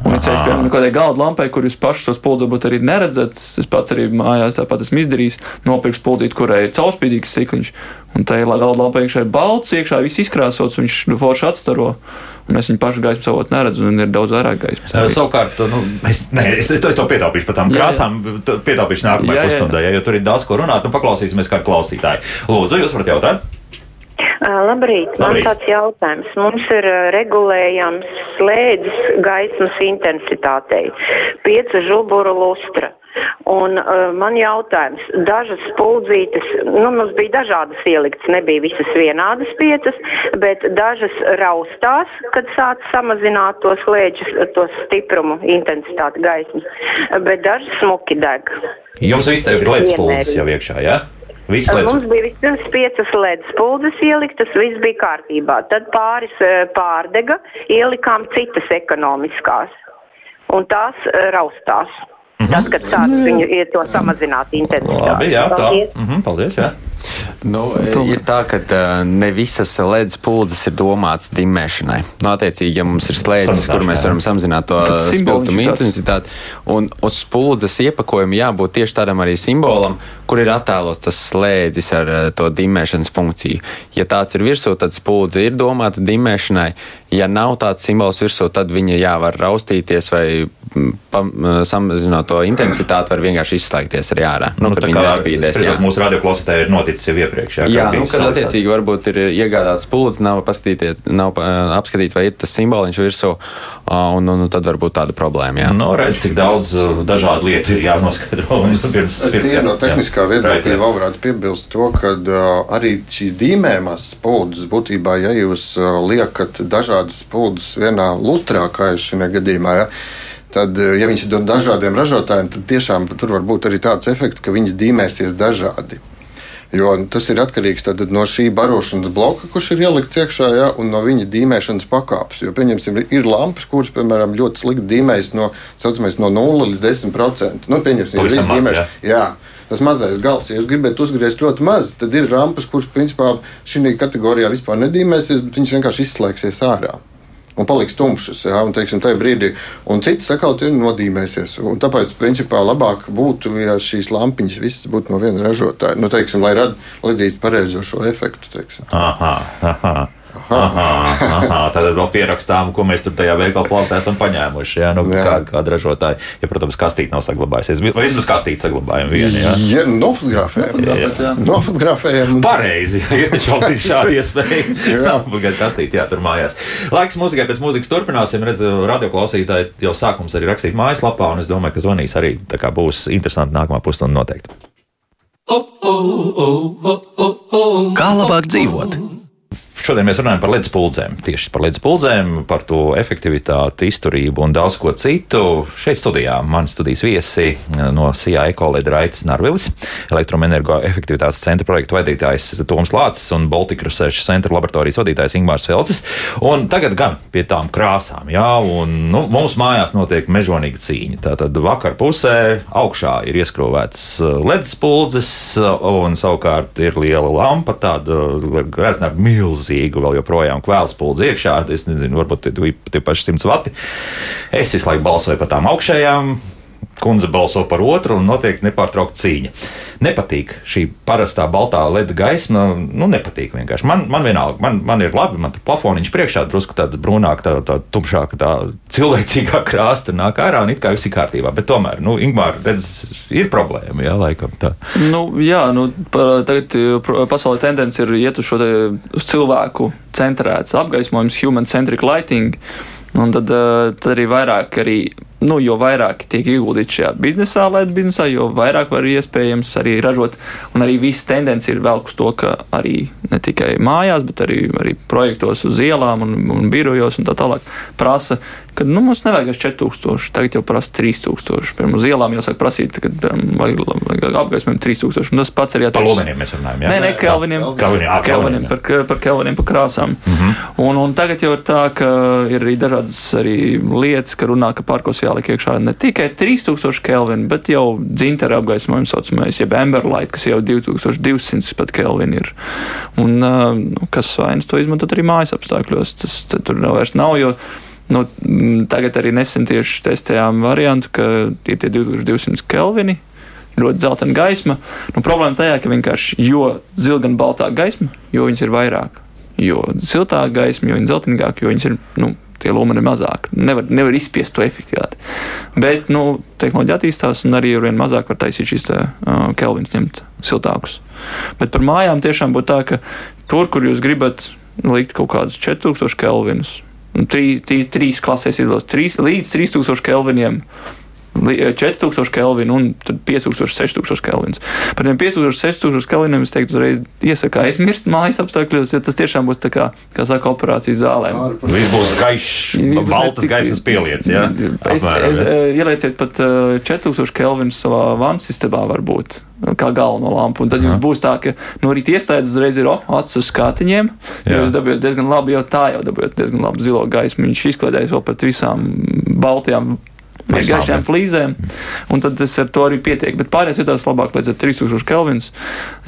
Un ir ceļš, piemēram, kādai galda lampai, kur jūs paši to spuldu varbūt arī neredzat. Es pats arī mājās tāpat esmu izdarījis, nopirkt spuldīti, kurai ir caurspīdīgs cikliņš. Un tā galda lampai iekšā ir balts, iekšā viss izkrāsots, viņš forši atstaro. Es viņu pašu gaismu savot neredzu, un ir daudz vairāk gaismas. Uh, savukārt, nu, es, ne, es to, to pietaupīšu par tām krāsām, pietaupīšu nākamajā pusstundē, ja, jo tur ir daudz ko runāt. Nu, paklausīsimies kā klausītāji. Lūdzu, jūs varat jautāt? Labrīt, man Labrīt. tāds jautājums. Mums ir regulējams slēdzis gaismas intensitātei, pieca žuburu lustra. Un uh, man jautājums, dažas spuldzītes, nu, mums bija dažādas ieliktas, nebija visas vienādas piecas, bet dažas raustās, kad sāc samazināt tos lēģus, to stiprumu, intensitāti gaismas, bet dažas smuki deg. Jums viss te ir lēdz spuldzes jau iekšā, jā? Ja? Mums bija vispirms piecas ledus spuldzes ieliktas, viss bija kārtībā. Tad pāris eh, pārdega, ielikām citas ekonomiskās. Un tās raustās. Tad, kad sāc viņu iet to samazināt intensitāti. Labi, jā, tā. Paldies. Mm -hmm, paldies, jā. Nu, ir tā, ka ne visas ledus puldzes ir domātas dimmēšanai. Nu, attiecīgi, ja mums ir slēdzes, kur mēs varam samazināt to spilgtumu intensitāti, un uz spuldzes iepakojuma jābūt tieši tādam arī simbolam, kur ir attēlos tas slēdzis ar to dimmēšanas funkciju. Ja tāds ir virsū, tad spuldze ir domāta dimmēšanai. Ja nav tāds simbols virsū, tad viņa jā, var raustīties vai pam, samazinot to intensitāti, var vienkārši izslēgties arī ārā. Nu, nu, kad viņa nespīdēs. Mūsu radioklausītāji ir noticis jau iepriekš. Jā, jā nu, kad attiecīgi varbūt ir iegādāts pults, nav, nav apskatīts, vai ir tas simboliņš virsū, un, un, un tad var būt tāda problēma. Jā, nu, redz, cik daudz dažādu lietu ir jānoskaidro. Es, pirms, es tīri no tehniskā viedokļa vēl varētu piebilst to, ka uh, arī šīs dīmējumās spuldzes būtībā, ja jūs uh, liekat dažādas spuldzes vienā lustrā, kā es šajā gadījumā, ja, tad, ja viņas ir no dažādiem ražotājiem, tad tiešām tur var būt arī tāds efekts, ka viņas dīmēsies dažādi. Jo tas ir atkarīgs no šī barošanas bloka, kurš ir ielikts iekšā, ja, un no viņa dīmēšanas pakāpes. Jo, pieņemsim, ir lampas, kuras, piemēram, ļoti slikti dīmējas no, no 0 līdz 10%. Nu, pieņemsim, ir viss dīmēšana. Jā. Tas mazais gals, ja jūs gribat uzgriezt ļoti maz, tad ir rampas, kuras principā šī kategorijā vispār nedīmēsies, bet viņas vienkārši izslēgsies ārā un paliks tumšas. Ja, un, teiksim, brīdī, un cits sakal, tur nodīmēsies. Un tāpēc, principā, labāk būtu, ja šīs lampiņas visas būtu no viena ražotāja. Nu, teiksim, lai radītu pareizo šo efektu. Teiksim. Aha, aha. Aha, aha, tad vēl pierakstām, ko mēs tur tajā veikalā plānotā esam paņēmuši. Jā, nu, jā. Kā, kāda ražotāja, ja, protams, kastīte nav saglabājusies. Vai vismaz kastīte saglabājam vienu? Jā, ja, nofotografējam. Jā, nofotografējam. Pareizi, ja taču vēl ir šāda iespēja. nav obligāti kastīte jātur mājās. Laiks mūzikai pēc mūzikas turpināsim. Redz, radioklausītāji jau sākums arī rakstīt mājaslapā, un es domāju, ka zvanīs arī. Tā kā būs interesanti nākamā pusstunda noteikti. Kā labāk dzīvot? Šodien mēs runājam par ledus puldzēm. Tieši par ledus puldzēm, par to efektivitāti, izturību un daudz ko citu. Šeit studijā man studijas viesi eh, no CIA ekolēģa Raitas Narvilis, elektroenergoefektivitātes centra projektu vadītājs Toms Lācis un Baltic Research Center laboratorijas vadītājs Ingmārs Felcis. Un tagad gan pie tām krāsām, jā, un nu, mums mājās notiek mežonīga cīņa. Tātad vakar pusē augšā ir ieskrūvēts eh, ledus puldzes, un savukārt ir liela lampa, tāda greznāk milzīga milzīgu, vēl joprojām kvēls pūlis iekšā. Es nezinu, varbūt tie paši 100 vati. Es visu laiku balsoju par tām augšējām kundze balso par otru un notiek nepārtraukta cīņa. Nepatīk šī parastā baltā leda gaisma, nu, nepatīk vienkārši. Man, man vienalga, man, man ir labi, man tur plafoniņš priekšā, drusku tāda brūnāka, tā, tā tumšāka, tā cilvēcīgā krāsta nāk ārā un it kā viss ir kārtībā. Bet tomēr, nu, Ingmār, redz, ir problēma, jā, laikam tā. Nu, jā, nu, tagad pasaulē tendence ir iet uz šo te, uz cilvēku centrēts apgaismojums, human centric lighting. Un tad, eh, tad arī vairāk, arī, nu, jo vairāk tiek ieguldīts šajā biznesā, lētā biznesā, jo vairāk var iespējams arī ražot. Un arī viss tendence ir vēl uz to, ka arī ne tikai mājās, bet arī, arī projektos uz ielām un, un birojos un tā tālāk prasa kad nu, mums nevajag 4000, tagad jau prasa 3000. Pirmā uz ielām jau sāk prasīt, kad apgaismojumu 3000. Un tas pats arī attiecas. Par lumeniem mēs runājam, jā? Nē, ne, Kelviniem. Kelviniem, Kelviniem par, par Kelviniem, par krāsām. Mm -hmm. un, un tagad jau ir tā, ka ir arī dažādas arī lietas, ka runā, ka parkos jāliek iekšā ne tikai 3000 Kelvini, bet jau dzintara apgaismojums saucamais, jeb Amberlight, kas jau 2200 pat Kelvini ir. Un, uh, kas vainas to izmantot arī mājas apstākļos, tas tur vairs nav, jo Nu, tagad arī nesen tieši testējām variantu, ka ir tie 2200 kelvini. Ļoti zeltaina gaisma. Nu, problēma tajā, ka vienkārši jo zilga un baltā gaisma, jo viņas ir vairāk. Jo siltāka gaisma, jo viņa ir zeltaināka, jo viņas ir nu, tie lumeni ir mazāki. Nevar, nevar izspiest to efektivitāti. Bet nu, tehnoloģija attīstās, un arī ar vien mazāk var taisīt šīs te, uh, kelvinus, ņemt siltākus. Bet par mājām tiešām būtu tā, ka tur, kur jūs gribat likt kaut kādus 4000 kelvinus, Trī, trī, trīs klasēs ir līdz 3000 kelviniem. 4000 kelvinu un 5000, 6000 kelvinu. Par tiem 5000, 6000 kelviniem es teiktu, uzreiz iesaku aizmirst mājas apstākļos, jo tas tiešām būs tā kā, kā saka, operācijas zālē. Viss būs gaišs, baltas gaismas pieliec, jā? Es, es, ielieciet pat 4000 kelvinus savā vannas istabā varbūt kā galveno lampu. Un tad jums būs tā, ka no rīta iestājas uzreiz ir oh, acis uz skatiņiem. Jūs dabūjāt diezgan labi, jo tā jau dabūjāt diezgan labu zilo gaismu. Viņš izklaidējas vēl pat visām baltajām gaišām flīzēm, un tad tas ar to arī pietiek. Bet pārējās vietās labāk līdz 3000 kelvins,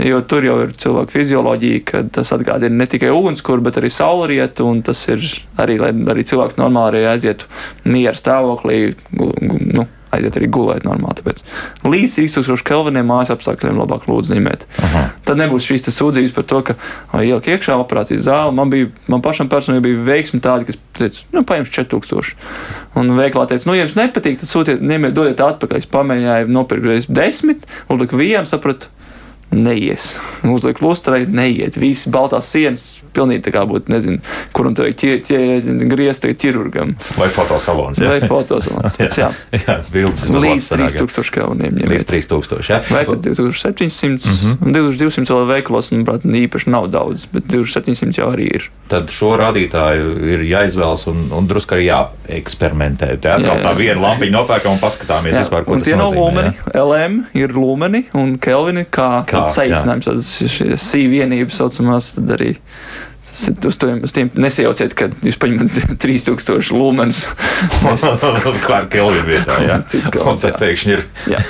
jo tur jau ir cilvēka fizioloģija, ka tas atgādina ne tikai ugunskura, bet arī saulrietu, un tas ir arī, lai arī cilvēks normāli aizietu miera stāvoklī. Nu, aiziet arī gulēt normāli. Tāpēc līdz 3000 kelviniem mājas apstākļiem labāk lūdzu zīmēt. Aha. Tad nebūs šīs sūdzības par to, ka ieliek iekšā operācijas zāle. Man, bija, man pašam personīgi bija veiksmi tādi, kas teica, nu, paņems 4000. Un veiklā teica, nu, ja jums nepatīk, tad sūtiet, ņemiet, dodiet atpakaļ. Es pamēģināju nopirkt desmit, un liku vienu, sapratu, neies. Uzliek lustrai, neiet. Visas baltās sienas pilnīgi tā kā būtu, nezinu, kur un to griezt ķirurgam. Vai fotosalons. Jā. Vai fotosalons. jā, jā. jā bildes. Līdz 3000 kelniem. Līdz 3000, jā. Vai pat 2700. Mm -hmm. 2200 vēl veikalos, manuprāt, īpaši nav daudz, bet 2700 jau arī ir. Tad šo rādītāju ir jāizvēlas un, un drusku arī jāeksperimentē. Tā atkal jā, jā. tā viena lampiņa nopērkam un paskatāmies jā. vispār, ko un tas nozīmē. Tie nav lumeni, LM ir lumeni un kelvini, kā, kā saīsinājums, tādas sī vienības saucamās, tad arī Uz tiem, uz tiem nesajauciet, ka jūs paņemat 3000 lumenus. Mēs... Kā ar Kelvinu vietā, jā. Cits kaut kas pēkšņi ir. Jā.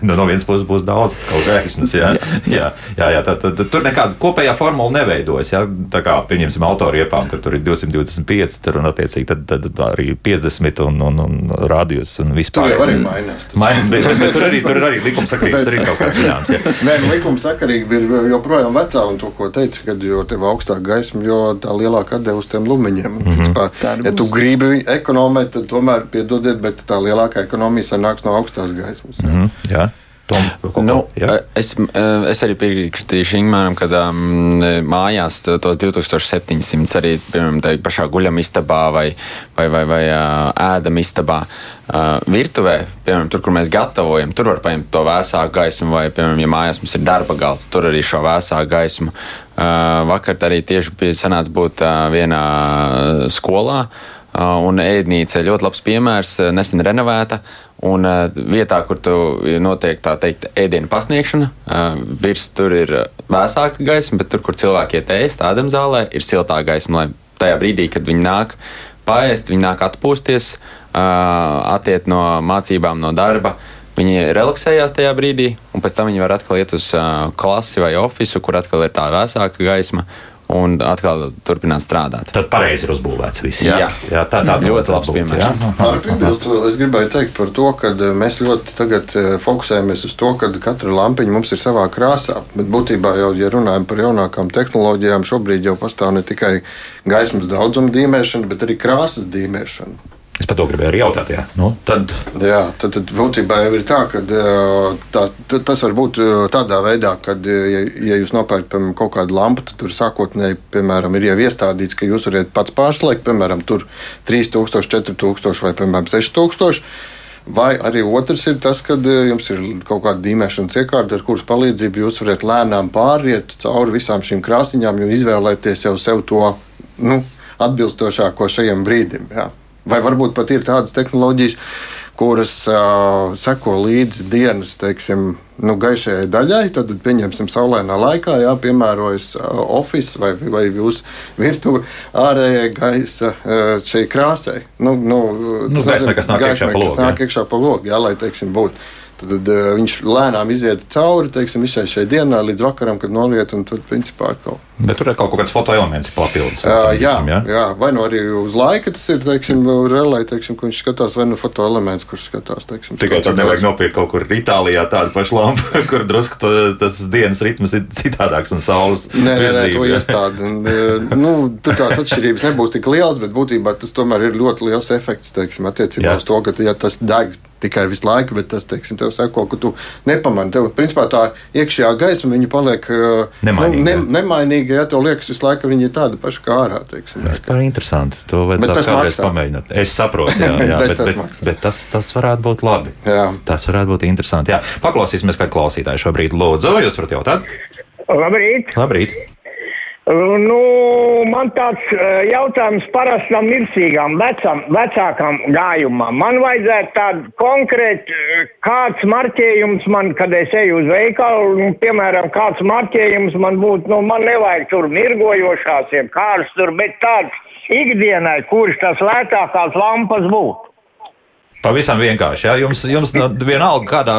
no, no vienas puses būs daudz kaut gaismas, jā. Jā, jā, jā tā, tā, tā, tur nekāda kopējā formula neveidojas, jā. Tā kā, pieņemsim, autoriepām, ka tur ir 225, tur un attiecīgi tad, tad arī 50 un, un, un rādījus un vispār. Tur jau arī mainās. Main, bet, bet, bet tur arī, tur arī likumsakarības, tur ir kaut kāds zināms, jā. Nē, nu, likumsakarīgi ir joprojām vecā un to, ko teica, kad jo tev augstāk gaisma jo tā lielāka atdeve uz tiem lumeņiem. Mm -hmm. Pā, ja tu gribi ekonomēt, tad tomēr piedodiet, bet tā lielākā ekonomija sanāks no augstās gaismas. Mm -hmm. Jā. Tom, nu, es, es arī piekritīšu Ingūram, ka um, mājās tos 2700 arī piemēram pašā guļamistabā vai, vai, vai, vai uh, ēdamistabā. Uh, virtuvē, piemēram, tur, kur mēs gatavojam, tur var paņemt to vēsāku gaismu, vai, piemēram, ja mājās mums ir darba galds, tur arī šo vēsāku gaismu. Uh, vakar arī tieši bija sanāca būt uh, vienā skolā. Uh, un ēdnīca ļoti labs piemērs, nesen renovēta. Un uh, vietā, kur tu notiek tā teikt, ēdienu pasniegšana, uh, virs tur ir vēsāka gaisma, bet tur, kur cilvēki iet ēst, tādam zālē, ir siltāka gaisma, lai tajā brīdī, kad viņi nāk paēst, viņi nāk atpūsties, uh, attiet no mācībām, no darba. Viņi relaksējās tajā brīdī, un pēc tam viņi var atkal iet uz uh, klasi vai oficiālu, kur atkal ir tā vēsāka gaisma un atkal turpināt strādāt. Tad pareizi ir uzbūvēts viss. Jā, jā. jā tā, tā ļoti labs piemērs. Piebilst, es gribēju teikt par to, ka eh, mēs ļoti tagad eh, fokusējamies uz to, ka katra lampiņa mums ir savā krāsā. Bet būtībā jau, ja runājam par jaunākām tehnoloģijām, šobrīd jau pastāv ne tikai gaismas daudzuma dīmēšana, bet arī krāsas dīmēšana. Es par to gribēju arī jautāt. Jā, nu, tad... jā tad, tad būtībā jau ir tā, ka tā, tas var būt tādā veidā, ka, ja, ja jūs nopērkat kaut kādu lampu, tad tur sākotnēji piemēram, ir jau iestādīts, ka jūs varat pats pārslēgt, piemēram, 3000, 4000 vai piemēram, 6000. Vai arī otrs ir tas, ka jums ir kaut kāda dīmēšanas iekārta, ar kuras palīdzību jūs varat lēnām pāriet cauri visām šīm krāsiņām un izvēlēties jau sev to nu, atbilstošāko šajam brīdim. Jā. Vai varbūt pat ir tādas tehnoloģijas, kuras uh, seko līdzi dienas teiksim, nu, gaišajai daļai. Tad, pieņemsim, saulainā laikā jāpiemērojas uh, oficiāls vai, vai jūsu virtuve ārējai gaisa uh, šai krāsai. Nu, nu, nu, gaismai, kas nāk gaismai, iekšā pa logu. Nāk iekšā pa logu, jā, lai teiksim, būtu. Tad, tad uh, viņš lēnām iziet cauri teiksim, visai šai dienai līdz vakaram, kad noliet, un tad principā atkal. Bet tur ir kaut kāds fotoelements papildus. Uh, jā, visam, jā? jā, vai nu arī uz laika tas ir, teiksim, relē, teiksim, viņš skatās, vai nu fotoelements, kurš skatās. Teiksim, Tikai tad nevajag nopirkt kaut kur Itālijā tādu pašu lampu, kur drusku to, tas dienas ritms ir citādāks un saules. Nē, nē, nē to iestādi. nu, tur tās atšķirības nebūs tik lielas, bet būtībā tas tomēr ir ļoti liels efekts, teiksim, attiecībā jā. uz to, ka ja tas deg tikai visu laiku, bet tas, teiksim, tev sako, ka tu nepamani. Tev, principā, tā iekšējā gaisma, viņa paliek nemainīga. Nu, ne, nemainīga, ja tev liekas visu laiku, ka viņa ir tāda paša kā ārā, teiksim. Tā ir interesanti. To vajadzētu kādreiz pamēģināt. Es saprotu, jā, jā bet, bet, tas, bet, bet tas, tas varētu būt labi. Jā. Tas varētu būt interesanti. Jā. Paklausīsimies, kā klausītāji šobrīd lūdzu. Jūs varat jautāt? Labrīt! Labrīt. Nu, man tāds eh, jautājums parastam mirsīgām, vecam, vecākam gājumam. Man vajadzētu tādu konkrētu, eh, kāds marķējums man, kad es eju uz veikalu, nu, piemēram, kāds marķējums man būtu, nu, man nevajag tur mirgojošās, jeb kārs tur, bet tāds ikdienai, kurš tas lētākās lampas būtu. Pavisam vienkārši. Jā, jums, jums vienalga, kādā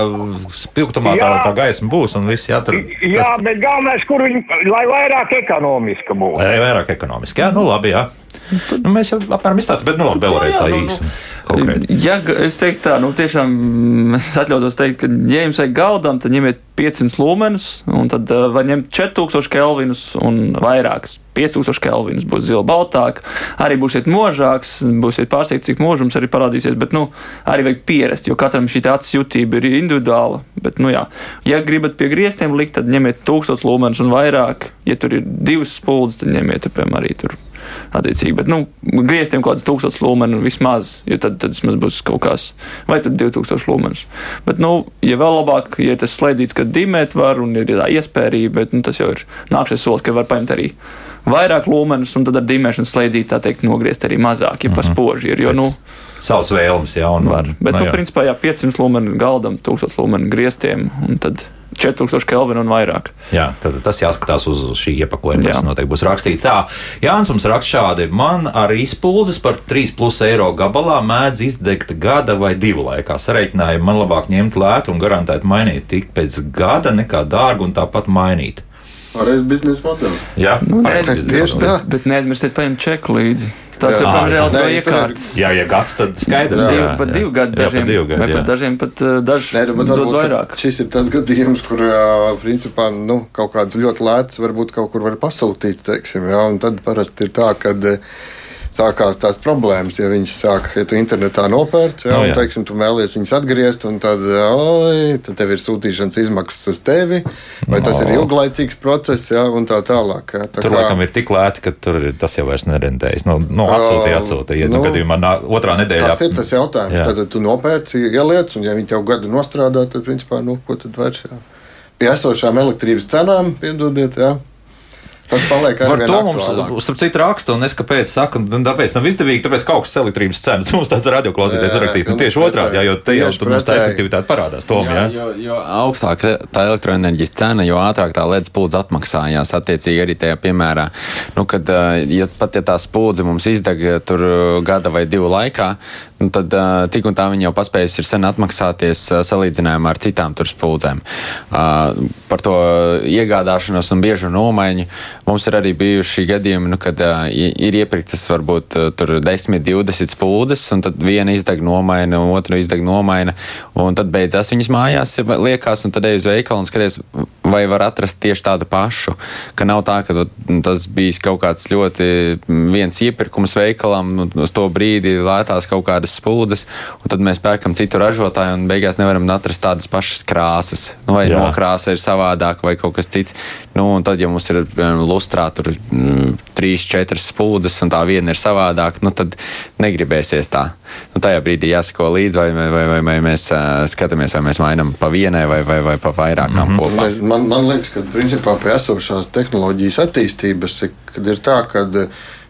spilgtumā tā, tā gaisma būs. Viss, jā, tur, tas... jā, bet galvenais, kur viņi, lai vairāk ekonomiski būtu. Lai vairāk ekonomiski, jā, nu labi, jā. Nu, mēs jau apmēram izstāstījām, bet nu, labi, vēlreiz tā īsi. Nu, nu. Konkrēti. Ja es teiktu tā, nu tiešām es atļautos teikt, ka, ja jums vajag galdam, tad ņemiet 500 lumenus, un tad uh, var ņemt 4000 kelvinus un vairākus. 5000 kelvinus būs zila baltāka, arī būsiet možāks, būsiet pārsteigts, cik možums arī parādīsies, bet, nu, arī vajag pierast, jo katram šī acis jutība ir individuāla, bet, nu, jā, ja gribat pie griestiem likt, tad ņemiet 1000 lumenus un vairāk, ja tur ir divas spuldzes, tad ņemiet, piemēram, arī tur attiecīgi. Bet, nu, grieztiem kaut kāds tūkstots lumenu vismaz, jo tad, tad vismaz būs kaut kas, vai tad 2000 lumenus. Bet, nu, ja vēl labāk, ja tas slēdzīts, ka dimēt var un ir tā iespēja, bet nu, tas jau ir nākamais solis, ka var paņemt arī vairāk lumenus, un tad ar dimēšanas slēdzīt, tā teikt, nogriezt arī mazāk, ja mm -hmm. par mhm. spoži ir. Jo, nu, Savas vēlmes, jā, un var. Bet, no, nu, nu, jā. principā, jā, 500 lumenu galdam, 1000 lumenu grieztiem, un tad 4000 kelvinu un vairāk. Jā, tad tas jāskatās uz šī iepakojuma. Tas noteikti būs rakstīts tā. Jānis mums raksta šādi. Man ar izpuldes par 3,5 eiro gabalā mēdz izdegt gada vai divu laikā. Sareiķinājumu man labāk ņemt lētu un garantēt mainīt tik pēc gada nekā dārgu un tāpat mainīt. Pareizs biznesa modelis. Jā, nu, tieši tā. Bet neaizmirstiet paņemt čeku līdzi. Tas jau ir reāli no iekārtas. Jā, ja gads, tad skaidrs. Jā, jā, pat divu gadu dažiem. Jā, pat divu gadu, vai pat dažiem pat daži Nē, nu, dod vairāk. Šis ir tas gadījums, kur, principā, nu, kaut kāds ļoti lēts varbūt kaut kur var pasūtīt, teiksim, jā, un tad parasti ir tā, ka. Uh, sākās tās problēmas. Ja viņš sāk, ja tu internetā nopērc, ja, no, jā. un, teiksim, tu vēlies viņus atgriezt, un tad, oi, tad tev ir sūtīšanas izmaksas uz tevi, vai no. tas ir ilglaicīgs process, ja, un tā tālāk. Ja, tā tur kā... laikam ir tik lēti, ka tur tas jau vairs nerentējas. Nu, nu, atsūtīja, atsūtīja. Nu, nu, gadījumā nā, otrā nedēļā. Tas ir tas jautājums. Jā. Tad tu nopērci ieliec, un ja viņi tev gadu nostrādā, tad, principā, nu, ko tad vairs? Jā. Pie esošām elektrības cenām, piedodiet, jā. Tas paliek arī to mums, starp citu, raksta, un es kāpēc saku, un tāpēc nav izdevīgi, tāpēc kaut kas elektrības cenas. Mums tāds radioklausītājs rakstīs, nu tieši otrādi, jā, jo te jau tur mums tā efektivitāte parādās. Tom, jā, jā. Jo, jo augstāk tā elektroenerģijas cena, jo ātrāk tā ledus pūles atmaksājās. Attiecīgi arī tajā piemērā, nu, kad ja pat ja tā spūdze mums izdeg tur gada vai divu laikā, nu, tad uh, tik un tā viņa jau paspējusi ir sen atmaksāties uh, salīdzinājumā ar citām tur spuldzēm. Uh, par to iegādāšanos un biežu nomaiņu mums ir arī bijuši gadījumi, nu, kad uh, ir iepirktas varbūt uh, tur 10, 20 spuldzes, un tad viena izdeg nomaina, otra izdeg nomaina, un tad beidzās viņas mājās, liekas, un tad ej uz veikalu un skaties, vai var atrast tieši tādu pašu, ka nav tā, ka tas bijis kaut kāds ļoti viens iepirkums veikalam, uz to brīdi lētās kaut kādas kādas spuldzes, un tad mēs pērkam citu ražotāju, un beigās nevaram atrast tādas pašas krāsas. Nu, vai Jā. nokrāsa ir savādāka, vai kaut kas cits. Nu, un tad, ja mums ir lustrā tur mm, trīs, četras spuldzes, un tā viena ir savādāka, nu, tad negribēsies tā. Nu, tajā brīdī jāsako līdzi, vai, vai, vai, vai mēs uh, skatāmies, vai mēs mainām pa vienai vai, vai, vai pa vairākām mm -hmm. kopā. Man, man liekas, ka principā pie esošās tehnoloģijas attīstības, kad ir tā, ka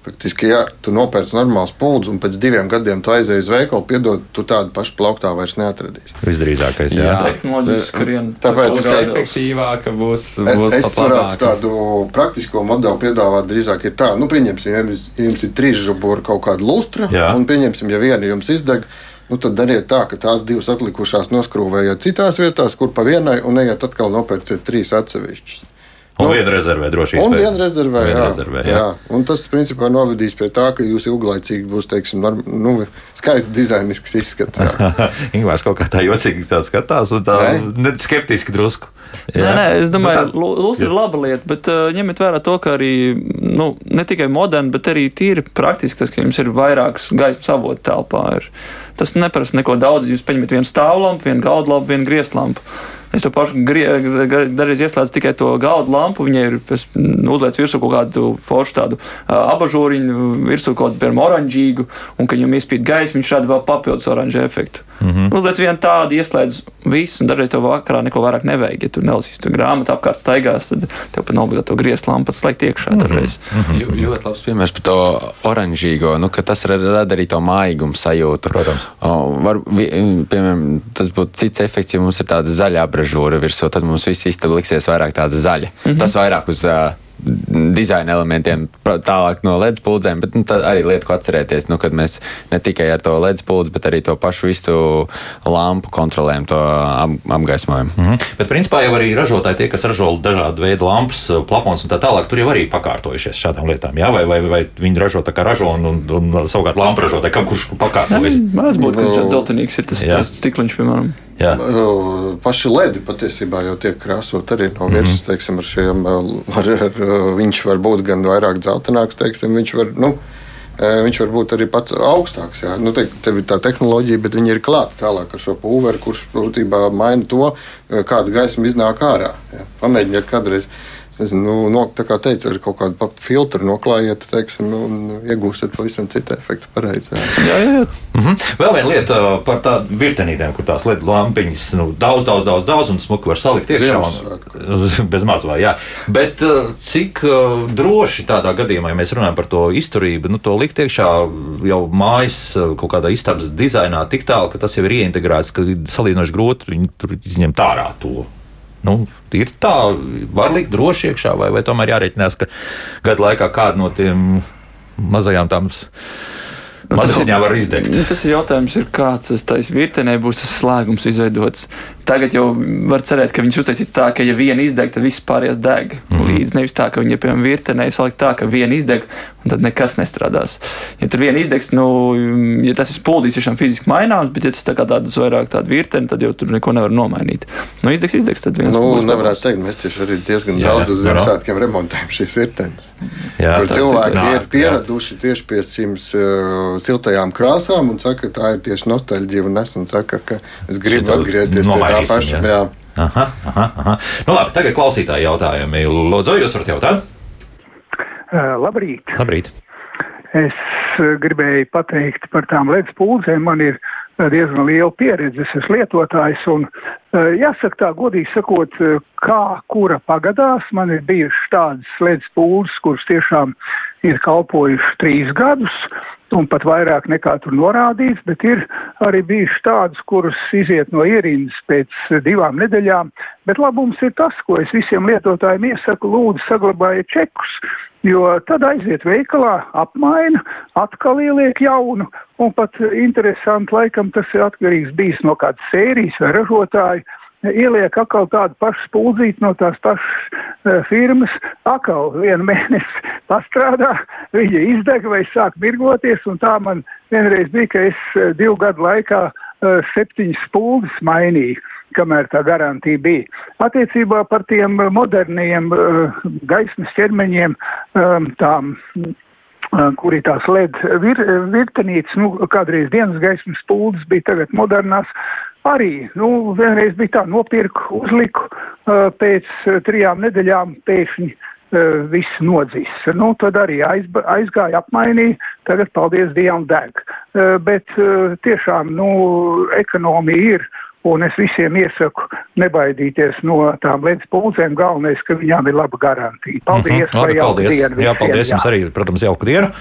Faktiski, ja tu nopērci normālu spuldu un pēc diviem gadiem tu aizēji uz veikalu, piedod, tu tādu pašu plauktā vairs neatradīsi. Visdrīzākais, jā. jā. Tehnoloģiski skrien. Tāpēc tas ir efektīvāk, būs, būs es varētu tādu praktisko modeli piedāvāt drīzāk ir tā, nu, pieņemsim, ja jums, jums ir trīs žuburi kaut kāda lustra, jā. un pieņemsim, ja viena jums izdeg, Nu, tad dariet tā, ka tās divas atlikušās noskrūvējat citās vietās, kur pa vienai, un ejiet atkal nopērciet trīs atsevišķas. Un nu, viena rezervē droši vien. Un viena rezervē, jā, rezervē jā. jā. Un tas, principā, novedīs pie tā, ka jūs ilglaicīgi būs, teiksim, nu, skaists dizainisks izskats. Ingūns kaut kā tā jocīgi tā skatās, un tā ne? skeptiski drusku. Jā. Nē, nē, es domāju, ka nu, Lūstra ir laba lieta, bet uh, ņemiet vērā to, ka arī nu, ne tikai moderni, bet arī tīri praktiski tas, ka jums ir vairākas gaismas avotu telpā. Ir. Tas neprasa neko daudz. Jūs paņemat vienu stāvlampu, vienu gaudlampu, vienu griezlampu. Es to pašu dažreiz ieslēdzu tikai to galdu lampu. Viņai ir uzliekts virsū kaut kādu foršu tādu abažūriņu, virsū kaut kādu, oranžīgu, un, kad viņam iespīd gaisa, viņš rada vēl papildus oranžu efektu. Mm -hmm. Uzliec vienu tādu, ieslēdz visu, un dažreiz tev vakarā neko vairāk nevajag. Ja tu nelasīsi to grāmatu apkārt staigās, tad tev pat nav obligāti to griezt lampu, slēgt iekšā mm -hmm. dažreiz. Mm -hmm. Ļoti labs piemērs par to oranžīgo, nu, ka tas rada arī to mājīgumu sajūtu. Protams. O, var, piemēram, tas būtu cits efekts, ja mums ir tāda zaļā abražūra virsū, tad mums viss istaba liksies vairāk tāda zaļa. Mm -hmm. Tas vairāk uz uh, dizaina elementiem, tālāk no LED spuldzēm, bet nu, arī lieta, ko atcerēties, nu, kad mēs ne tikai ar to LED spuldzi, bet arī to pašu visu lampu kontrolējam, to ap, apgaismojumu. Mm -hmm. Bet, principā, jau arī ražotāji, tie, kas ražo dažādu veidu lampas, plafons un tā tālāk, tur jau arī pakārtojušies šādām lietām, jā? Vai, vai, vai viņi ražo tā kā ražo un, un, un savukārt lampu ražotāji, kam kurš pakārtojas? Mēdz būt, ka dzeltenīgs ir tas, tas stikliņš, piemēram. Jā. Paši ledi patiesībā jau tiek krāsot arī no virsmas, mm -hmm. teiksim, ar šiem. Ar, ar, viņš var būt gan vairāk dzeltenāks, teiksim, viņš var. Nu, Viņš var būt arī pats augstāks. Jā. Nu, te, te ir tā tehnoloģija, bet viņi ir klāta tālāk ar šo pulveri, kurš būtībā maina to, kāda gaisma iznāk ārā. Jā. Pamēģiniet kādreiz nezinu, nu, no, tā kā teica, ar kaut kādu filtru noklājiet, teiksim, nu, un iegūsiet pavisam citu efektu. Pareizi. Jā. Jā, jā. Mm -hmm. Vēl viena lieta uh, par tādām virtenītēm, kur tās LED lampiņas nu, daudz, daudz, daudz, daudz un smuki var salikt iekšā. Bez maz vai jā. Bet uh, cik uh, droši tādā gadījumā, ja mēs runājam par to izturību, nu, to likt iekšā jau mājas kaut kādā istabas dizainā tik tālu, ka tas jau ir ieintegrēts, ka salīdzinoši grūti viņu tur izņemt ārā to. Nu, ir tā, var likt droši iekšā, vai, vai tomēr jārēķinās, ka gadu laikā kāda no tiem mazajām tām Nu, tas, var izdegt. Nu, tas ir jautājums, ir kāds tas virtenē būs tas slēgums izveidots. Tagad jau var cerēt, ka viņš uztaisīs tā, ka, ja viena izdeg, tad viss pārējais deg. Mm -hmm. Līdz nevis tā, ka viņa, piemēram, virtenē salikt tā, ka viena izdeg, un tad nekas nestrādās. Ja tur viena izdegs, nu, ja tas ir spuldīs, tiešām fiziski maināms, bet ja tas tā kā tādas vairāk tāda virtene, tad jau tur neko nevar nomainīt. Nu, izdegs, izdegs, tad viens. Nu, nevarētu teikt, mēs tieši arī diezgan jā, daudz uz Ziemassvētkiem remontējam šīs virtenes. Jā, kur cilvēki ir, ir pieraduši jā. tieši pie šīm uh, siltajām krāsām un saka, ka tā ir tieši nostalģija un es un saka, ka es gribu atgriezties pie tā tā paša. Jā. Jā. Aha, aha, aha. Nu, labi, tagad klausītāji jautājumi. Lūdzu, jūs varat jautāt? Uh, labrīt. labrīt. Es gribēju pateikt par tām ledus pūzēm. Man ir diezgan liela pieredze, es esmu lietotājs, un jāsaka tā, godīgi sakot, kā kura pagadās, man ir bijušas tādas ledus pūles, kuras tiešām ir kalpojušas trīs gadus, un pat vairāk nekā tur norādīts, bet ir arī bijušas tādas, kuras iziet no ierindas pēc divām nedēļām. Bet labums ir tas, ko es visiem lietotājiem iesaku, lūdzu saglabājiet čekus, jo tad aiziet veikalā, apmaina, atkal ieliek jaunu, un pat interesanti laikam tas ir atkarīgs bijis no kādas sērijas vai ražotāja ieliek atkal tādu pašu spuldzīti no tās pašas uh, firmas, atkal vienu mēnesi pastrādā, viņa izdeg vai sāk mirgoties, un tā man vienreiz bija, ka es uh, divu gadu laikā uh, septiņas spuldzes mainīju kamēr tā garantija bija. Attiecībā par tiem moderniem uh, gaismas ķermeņiem, um, tām kur ir tās LED vir, virtenītes, nu, kādreiz dienas gaismas spuldzes bija tagad modernās, arī, nu, vienreiz bija tā, nopirku, uzliku, pēc trijām nedēļām pēkšņi viss nodzīs. Nu, tad arī aizba, aizgāja, apmainīja, tagad, paldies Dievam, deg. Bet tiešām, nu, ekonomija ir Un es visiem iesaku nebaidīties no tām ledus pulcēm. Galvenais, ka viņām ir laba garantija. Paldies! Mm -hmm. Labi, paldies! Dienu, jā, paldies jums jā. arī, protams, jauku dienu.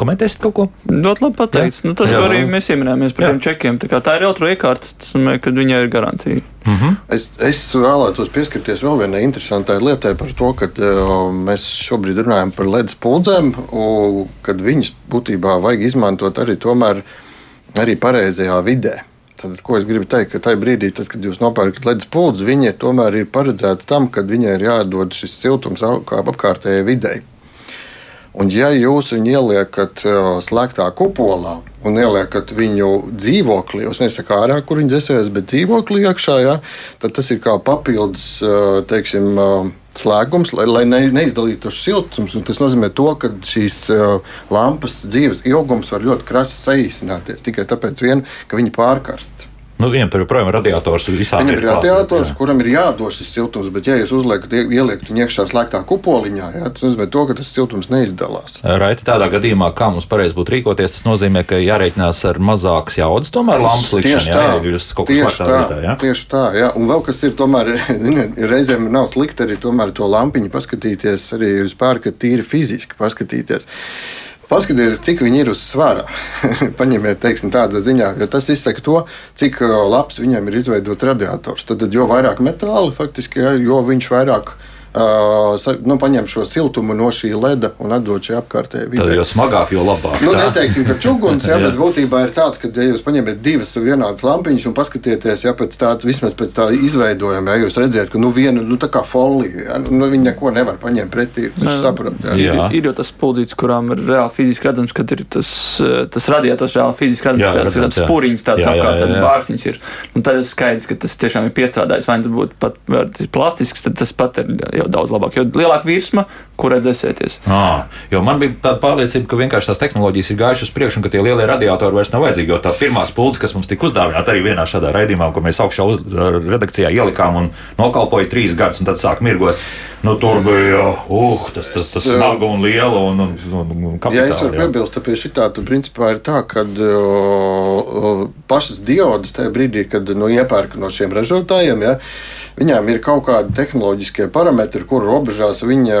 Komentēsiet kaut ko? Ļoti labi pateicis. Nu, tas jā. arī mēs ieminējāmies par jā. tiem čekiem. Tā, tā ir otrā iekārta, tas nozīmē, ka viņai ir garantija. Mm -hmm. es, es vēlētos pieskarties vēl vienai interesantai lietai par to, ka uh, mēs šobrīd runājam par ledus puldzēm, un kad viņas būtībā vajag izmantot arī, tomēr, arī pareizajā vidē. Tad, ko es gribu teikt, ka tajā brīdī, tad, kad jūs nopērkat ledus pūles, viņi tomēr ir paredzēti tam, ka viņai ir jādod šis siltums apkārtējai videi. Un, ja jūs viņu ieliekat slēgtā kupolā un ieliekat viņu dzīvoklī, es nesaku ārā, kur viņi dzēsēs, bet dzīvoklī iekšā, ja, tad tas ir kā papildus, teiksim, slēgums, lai, lai neizdalītos siltums. Tas nozīmē, to, ka šīs lampas dzīves ilgums var ļoti krasi saīsināties tikai tāpēc, vien, ka viņi pārkarst. Nu, viņam tur joprojām ir radiators. Viņam ir radiators, jā. kuram ir jādod šis siltums, bet, ja jūs uzliekat, ieliekat viņu iekšā slēgtā kupoliņā, jā, tas nozīmē, to, ka tas siltums neizdalās. Raiti, tādā gadījumā, kā mums pareizi būtu rīkoties, tas nozīmē, ka jārēķinās ar mazākas jaudas, tomēr lampas likšana, tieši jā, jūs kaut kas tā, vietā, jā. Tieši tā, jā. Un vēl kas ir, tomēr, ziniet, reizēm nav slikti arī tomēr to lampiņu paskatīties, arī uz pārka tīri fiziski paskatīties. Paskatieties, cik viņi ir uz svara. Paņemiet, teiksim, tādā ziņā, jo tas izsaka to, cik uh, labs viņam ir izveidots radiators. Tad, jo vairāk metāla, faktiski, jo viņš vairāk Uh, nu, paņem šo siltumu no šī leda un atdod šai apkārtējai vidē. Tad jo smagāk, jo labāk. Nu, neteiksim, ka čuguns, jā, bet būtībā ir tāds, ka, ja jūs paņemat divas vienādas lampiņas un paskatieties, ja pēc tādas, vismaz pēc tā izveidojuma, ja jūs redzat, ka nu viena, nu tā kā folija, ja, nu, viņi neko nevar paņemt pretī, jūs saprotat. Jā. Ir, ir jau tas puldīts, kurām ir reāli fiziski redzams, kad ir tas, tas radiators reāli fiziski redzams, jā, tāds, redzams, tāds spuriņš, tāds jā, apkārt, tāds bārstiņš ir. Un tad ir skaidrs, ka tas tiešām ir piestrādājis, vai nu tas būtu pat plastisks, tad tas pat ir jau jau daudz labāk, jo lielāka virsma, kur redzēsieties. À, jo man bija tāda pārliecība, ka vienkārši tās tehnoloģijas ir gājušas uz priekšu un ka tie lielie radiatori vairs nav vajadzīgi. Jo tā pirmā spulce, kas mums tika uzdāvināta arī vienā šādā raidījumā, ko mēs augšā uz, redakcijā ielikām un nokalpoja trīs gadus, un tad sāk mirgot. Nu, tur bija uh, tas, tas, tas smaga un liela. Un, un, un, un kapitāli, ja es varu piebilst, tad pie šī tā, principā ir tā, ka pašas diodas tajā brīdī, kad nu, iepērk no šiem ražotājiem, ja, viņām ir kaut kādi tehnoloģiskie parametri, kuru robežās viņa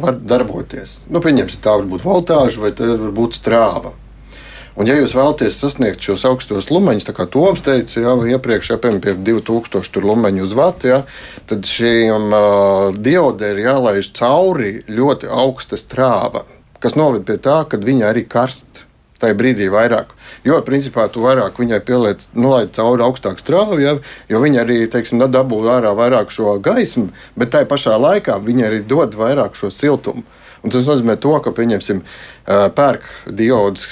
var darboties. Nu, pieņemsim, tā var būt voltāža vai tā var būt strāva. Un, ja jūs vēlaties sasniegt šos augstos lumeņus, kā Toms teica, jau iepriekš apmēram pie 2000 lumeņu uz vatu, ja, tad šiem uh, diodēm ir jālaiž cauri ļoti augsta strāva, kas noved pie tā, ka viņi arī karst. Tajā brīdī vairāk. Jo, principā, tu vairāk viņai pieliec, nu, lai cauri augstāku strāvu, ja, jo viņi arī, teiksim, dabū ārā vairāk šo gaismu, bet tajā pašā laikā viņi arī dod vairāk šo siltumu. Un tas nozīmē to, ka, pieņemsim, pērk diodes,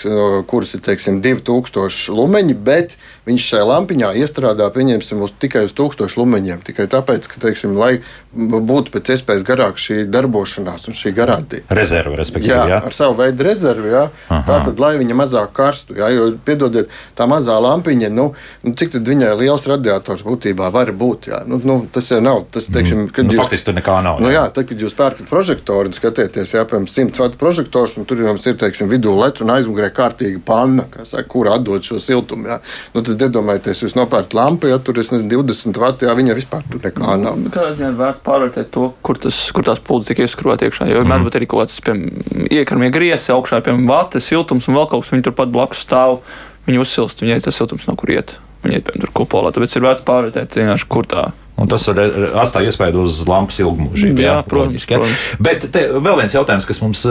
kuras ir teiksim, 2000 lumeņi, bet viņš šajā lampiņā iestrādā uz, tikai uz 1000 lumeņiem. Tikai tāpēc, ka, teiksim, lai būtu pēc iespējas garāka šī darbošanās un šī garantija. Rezerve, respektīvi. Jā, jā. ar savu veidu rezervi. Tātad, lai viņa mazāk karstu, jā, jo, piedodiet, tā mazā lampiņa, nu, nu cik tad viņai liels radiators būtībā var būt? Jā? Nu, nu, tas jau nav. Tas, teiksim, mm. kad nu, jūs, faktiski tur nekā nav. Nu, jā, tad, kad jūs pērkat prožektoru un skatieties, jā, piemēram, 100 vatu prožektors, un tur jums ir, teiksim, vidū lec un aizmugurē kārtīga panna, saka, kur atdod šo siltumu. Jā. Nu, tad iedomājieties, jūs nopērkat lampu, ja tur ir 20 vati, jā, viņa vispār tur nekā nav. Nu, kādā ziņā ir vērts pārvērtēt to, kur, tas, kur tās puldzes tiek ieskrūvētas iekšā. Jo vienmēr mm. ir kaut kāds iekarmie griezi augšā, piemēram, vata, siltums un vēl kaut kas, viņi turpat blakus stāv. Viņi uzsilst, viņai tas siltums no kur iet. Viņi iet, piemēram, tur kupolā. Tāpēc ir vērts pārvērtēt, kur tā Un tas var atstāt iespēju uz lampas ilgmužību. Jā, jā, protams, ja? protams. Bet vēl viens jautājums, kas mums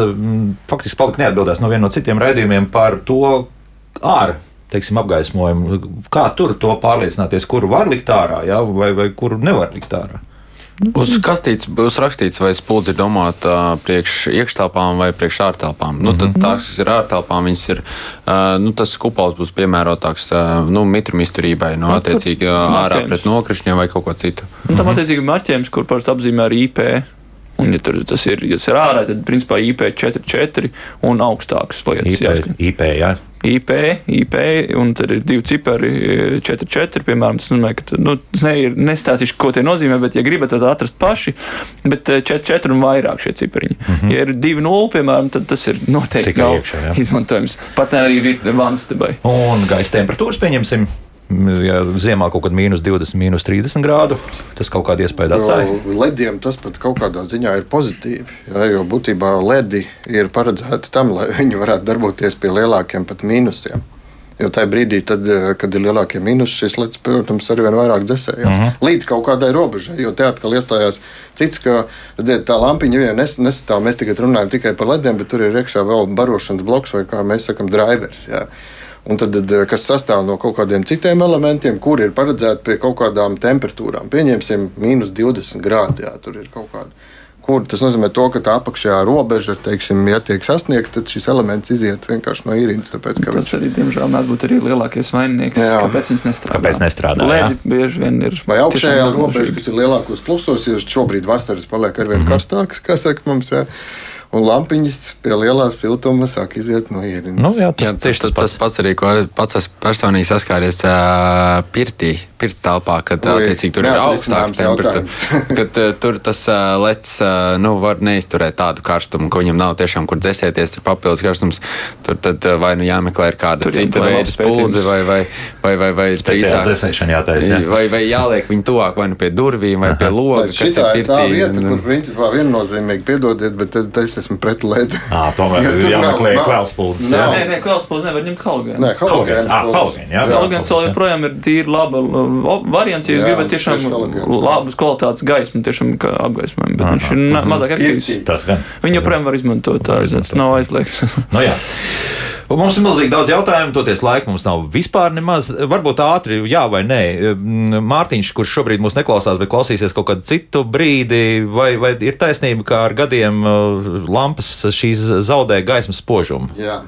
faktiski palika neatbildēts no viena no citiem raidījumiem par to ārā teiksim, apgaismojumu. Kā tur to pārliecināties, kuru var likt ārā, ja? vai, vai kuru nevar likt ārā? Uz kastītes būs rakstīts, vai spuldze ir domāta priekš iekštelpām vai priekš ārtelpām. Nu, tad mhm. tās, kas ir ārtelpām, viņas ir, nu, tas kupols būs piemērotāks nu, mitrumizturībai, no nu, attiecīgi ārā pret nokrišņiem vai kaut ko citu. Nu, tam mhm. attiecīgi marķējums, kur parasti apzīmē ar IP. Un, ja tur tas ir, ja tas ir ārā, tad principā IP44 un augstākas lietas. IP, IP jā. IP, IP, un tad ir divi cipari, 4, 4, piemēram. Tas nozīmē, ka nu, es ne, nestāstīšu, ko tie nozīmē, bet, ja gribat, tad atrast paši, bet 4, 4 un vairāk šie cipariņi. Mm -hmm. Ja ir 2, 0, piemēram, tad tas ir noteikti Tikai nav iekšā, jā. izmantojams. Pat arī vanstabai. Un gaisa temperatūras pieņemsim. Ja ziemā kaut kad mīnus 20, mīnus 30 grādu, tas kaut kādu iespēju atstāja. Lediem tas pat kaut kādā ziņā ir pozitīvi, ja, jo būtībā ledi ir paredzēti tam, lai viņi varētu darboties pie lielākiem pat mīnusiem. Jo tajā brīdī, tad, kad ir lielākie mīnusi, šis lietas, protams, arī vien vairāk dzēsējās. Mm -hmm. Līdz kaut kādai robežai, jo te atkal iestājās cits, ka redziet, tā lampiņa vien nes, nesastāv. Mēs tagad runājam tikai par lediem, bet tur ir iekšā vēl barošanas bloks vai, kā mēs sakam, drivers. Jā. Un tad, kas sastāv no kaut kādiem citiem elementiem, kuri ir paredzēti pie kaut kādām temperatūrām. Pieņemsim, mīnus 20 grādi. Jā, tur ir kaut kāda kur tas nozīmē to, ka tā apakšējā robeža, teiksim, ja tiek sasniegta, tad šis elements iziet vienkārši no īrijas. Tāpēc, tas viņš... arī, diemžēl, mēs būtu arī lielākais vaininieks. Jā. Kāpēc viņš nestrādā? Kāpēc nestrādā? Lēdi bieži vien ir. Vai augšējā robeža, kas ir lielākos plusos, jo šobrīd vasaras paliek arvien mm -hmm. karstākas, kā saka mums. Jā un lampiņas pie lielā siltuma sāk iziet no ierīnas. Nu, jā, tas, jā, tieši tas, tas pats arī, ko pats esmu personīgi saskāries uh, pirtī, pirts telpā, kad Ui, attiecīgi tur ir augstāks temperatūra. kad uh, tur tas uh, lec uh, nu, var neizturēt tādu karstumu, ka viņam nav tiešām kur dzēsēties, ir papildus karstums. Tur tad uh, vai nu jāmeklē ir kāda tur cita veida spuldze vai, vai, vai, vai, vai drīzāk dzēsēšana jātaisa. Jā. Vai, vai jāliek viņu tuvāk vai nu pie durvīm vai pie loga, kas ir pirtī. Tā vieta, kur principā viennozīmīgi piedodiet, bet es, es esmu pret LED. Ah, tomēr ja jāmeklē kvēlspuldzes. Jā, nē, nē, kvēlspuldzes nevar ņemt halogēnu. Nē, halogēns. Ah, halogēns, jā. Halogēns vēl joprojām ir tīri laba variants, ja jūs gribat tiešām labas kvalitātes gaismu, tiešām kā apgaismojumu, bet viņš ir mazāk efektīvs. Viņu joprojām var izmantot, tā nav aizliegts. Nu jā. Un mums ir milzīgi daudz jautājumu, toties laika mums nav vispār nemaz. Varbūt ātri, jā vai nē. Mārtiņš, kurš šobrīd mūs neklausās, bet klausīsies kaut kādu citu brīdi, vai, vai ir taisnība, ka ar gadiem uh, lampas šīs zaudē gaismas spožumu? Jā.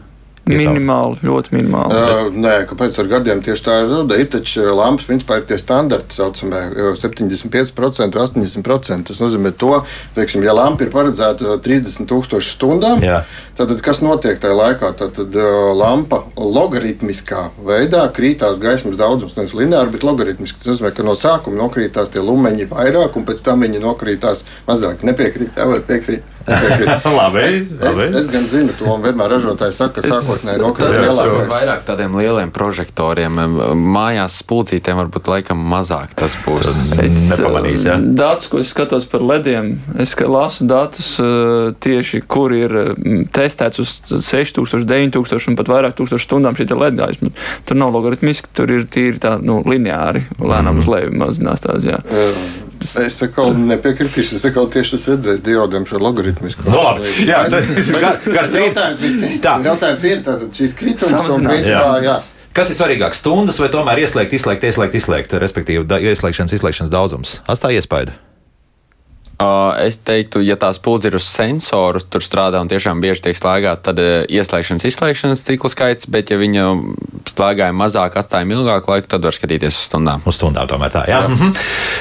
Minimāli, ļoti minimāli. Uh, nē, kāpēc ar gadiem tieši tā ir? Ir taču lampas, principā, ir tie standarti, saucamie 75%, 80%. Tas nozīmē to, teiksim, ja lampa ir paredzēta 30,000 stundām, Jā. tad kas notiek tajā laikā? Tad, tad lampa logaritmiskā veidā krītās gaismas daudzums, nevis lineāri, bet logaritmiski. Tas nozīmē, ka no sākuma nokrītās tie lumeņi vairāk, un pēc tam viņi nokrītās mazāk. Nepiekrīt, vai piekrīt? labi, es, labi. Es, es gan zinu to, vienmēr ražotāji saka, ka sākotnēji nokrīt lielākais. Vairāk tādiem lieliem prožektoriem, mājās spulcītiem varbūt laikam mazāk tas būs. Es nepamanīju, ja? Datus, ko es skatos par lediem, es lasu datus tieši, kur ir testēts uz 6000, 9000 un pat vairāk tūkstošu stundām šī ledājums. Tur nav logaritmiski, tur ir tīri tā, nu, lineāri, lēnām mm. uz leju mazinās tās, jā. Uh. Es saku, nepiekritīšu. Es saku, tieši tas redzēs diodam šo logaritmisku. No, nu, labi, jā, tas ir gar, gar jautājums. Tā. Jautājums ir tātad šīs kritums un principā, jā. jā. Kas ir svarīgāk, stundas vai tomēr ieslēgt, izslēgt, ieslēgt, izslēgt, respektīvi da, ieslēgšanas, izslēgšanas daudzums? Atstāj iespēju. Es teiktu, ja tās pūles ir uz sensoru, tur strādā un tiešām bieži tiek slēgta, tad ieslēgšanas, izslēgšanas ciklu skaits, bet ja viņa slēgāja mazāk, atstāja ilgāku laiku, tad var skatīties uz stundām. Uz stundām tomēr tā, jā. jā. Mhm.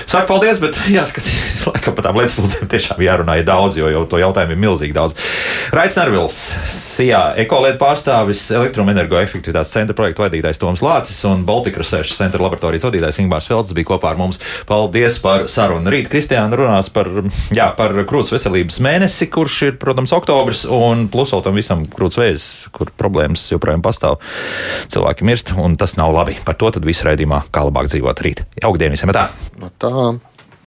Saka, paldies, bet jāskatās, laikam par tām lietspuldzēm tiešām jārunā daudz, jo jau to jautājumu ir milzīgi daudz. Raits Nervils, SIA ekolēta pārstāvis, elektroenergoefektivitātes centra projektu vadītājs Toms Lācis un Baltika Research centra laboratorijas vadītājs Ingmārs Felds bija kopā ar mums. Paldies par sarunu. Rīt Kristiāna runās par jā, par krūts veselības mēnesi, kurš ir, protams, oktobris, un plus vēl tam visam krūts vēzis, kur problēmas joprojām pastāv. Cilvēki mirst, un tas nav labi. Par to tad visu raidījumā, kā labāk dzīvot rīt. Jauka diena visiem! Tā! Tā.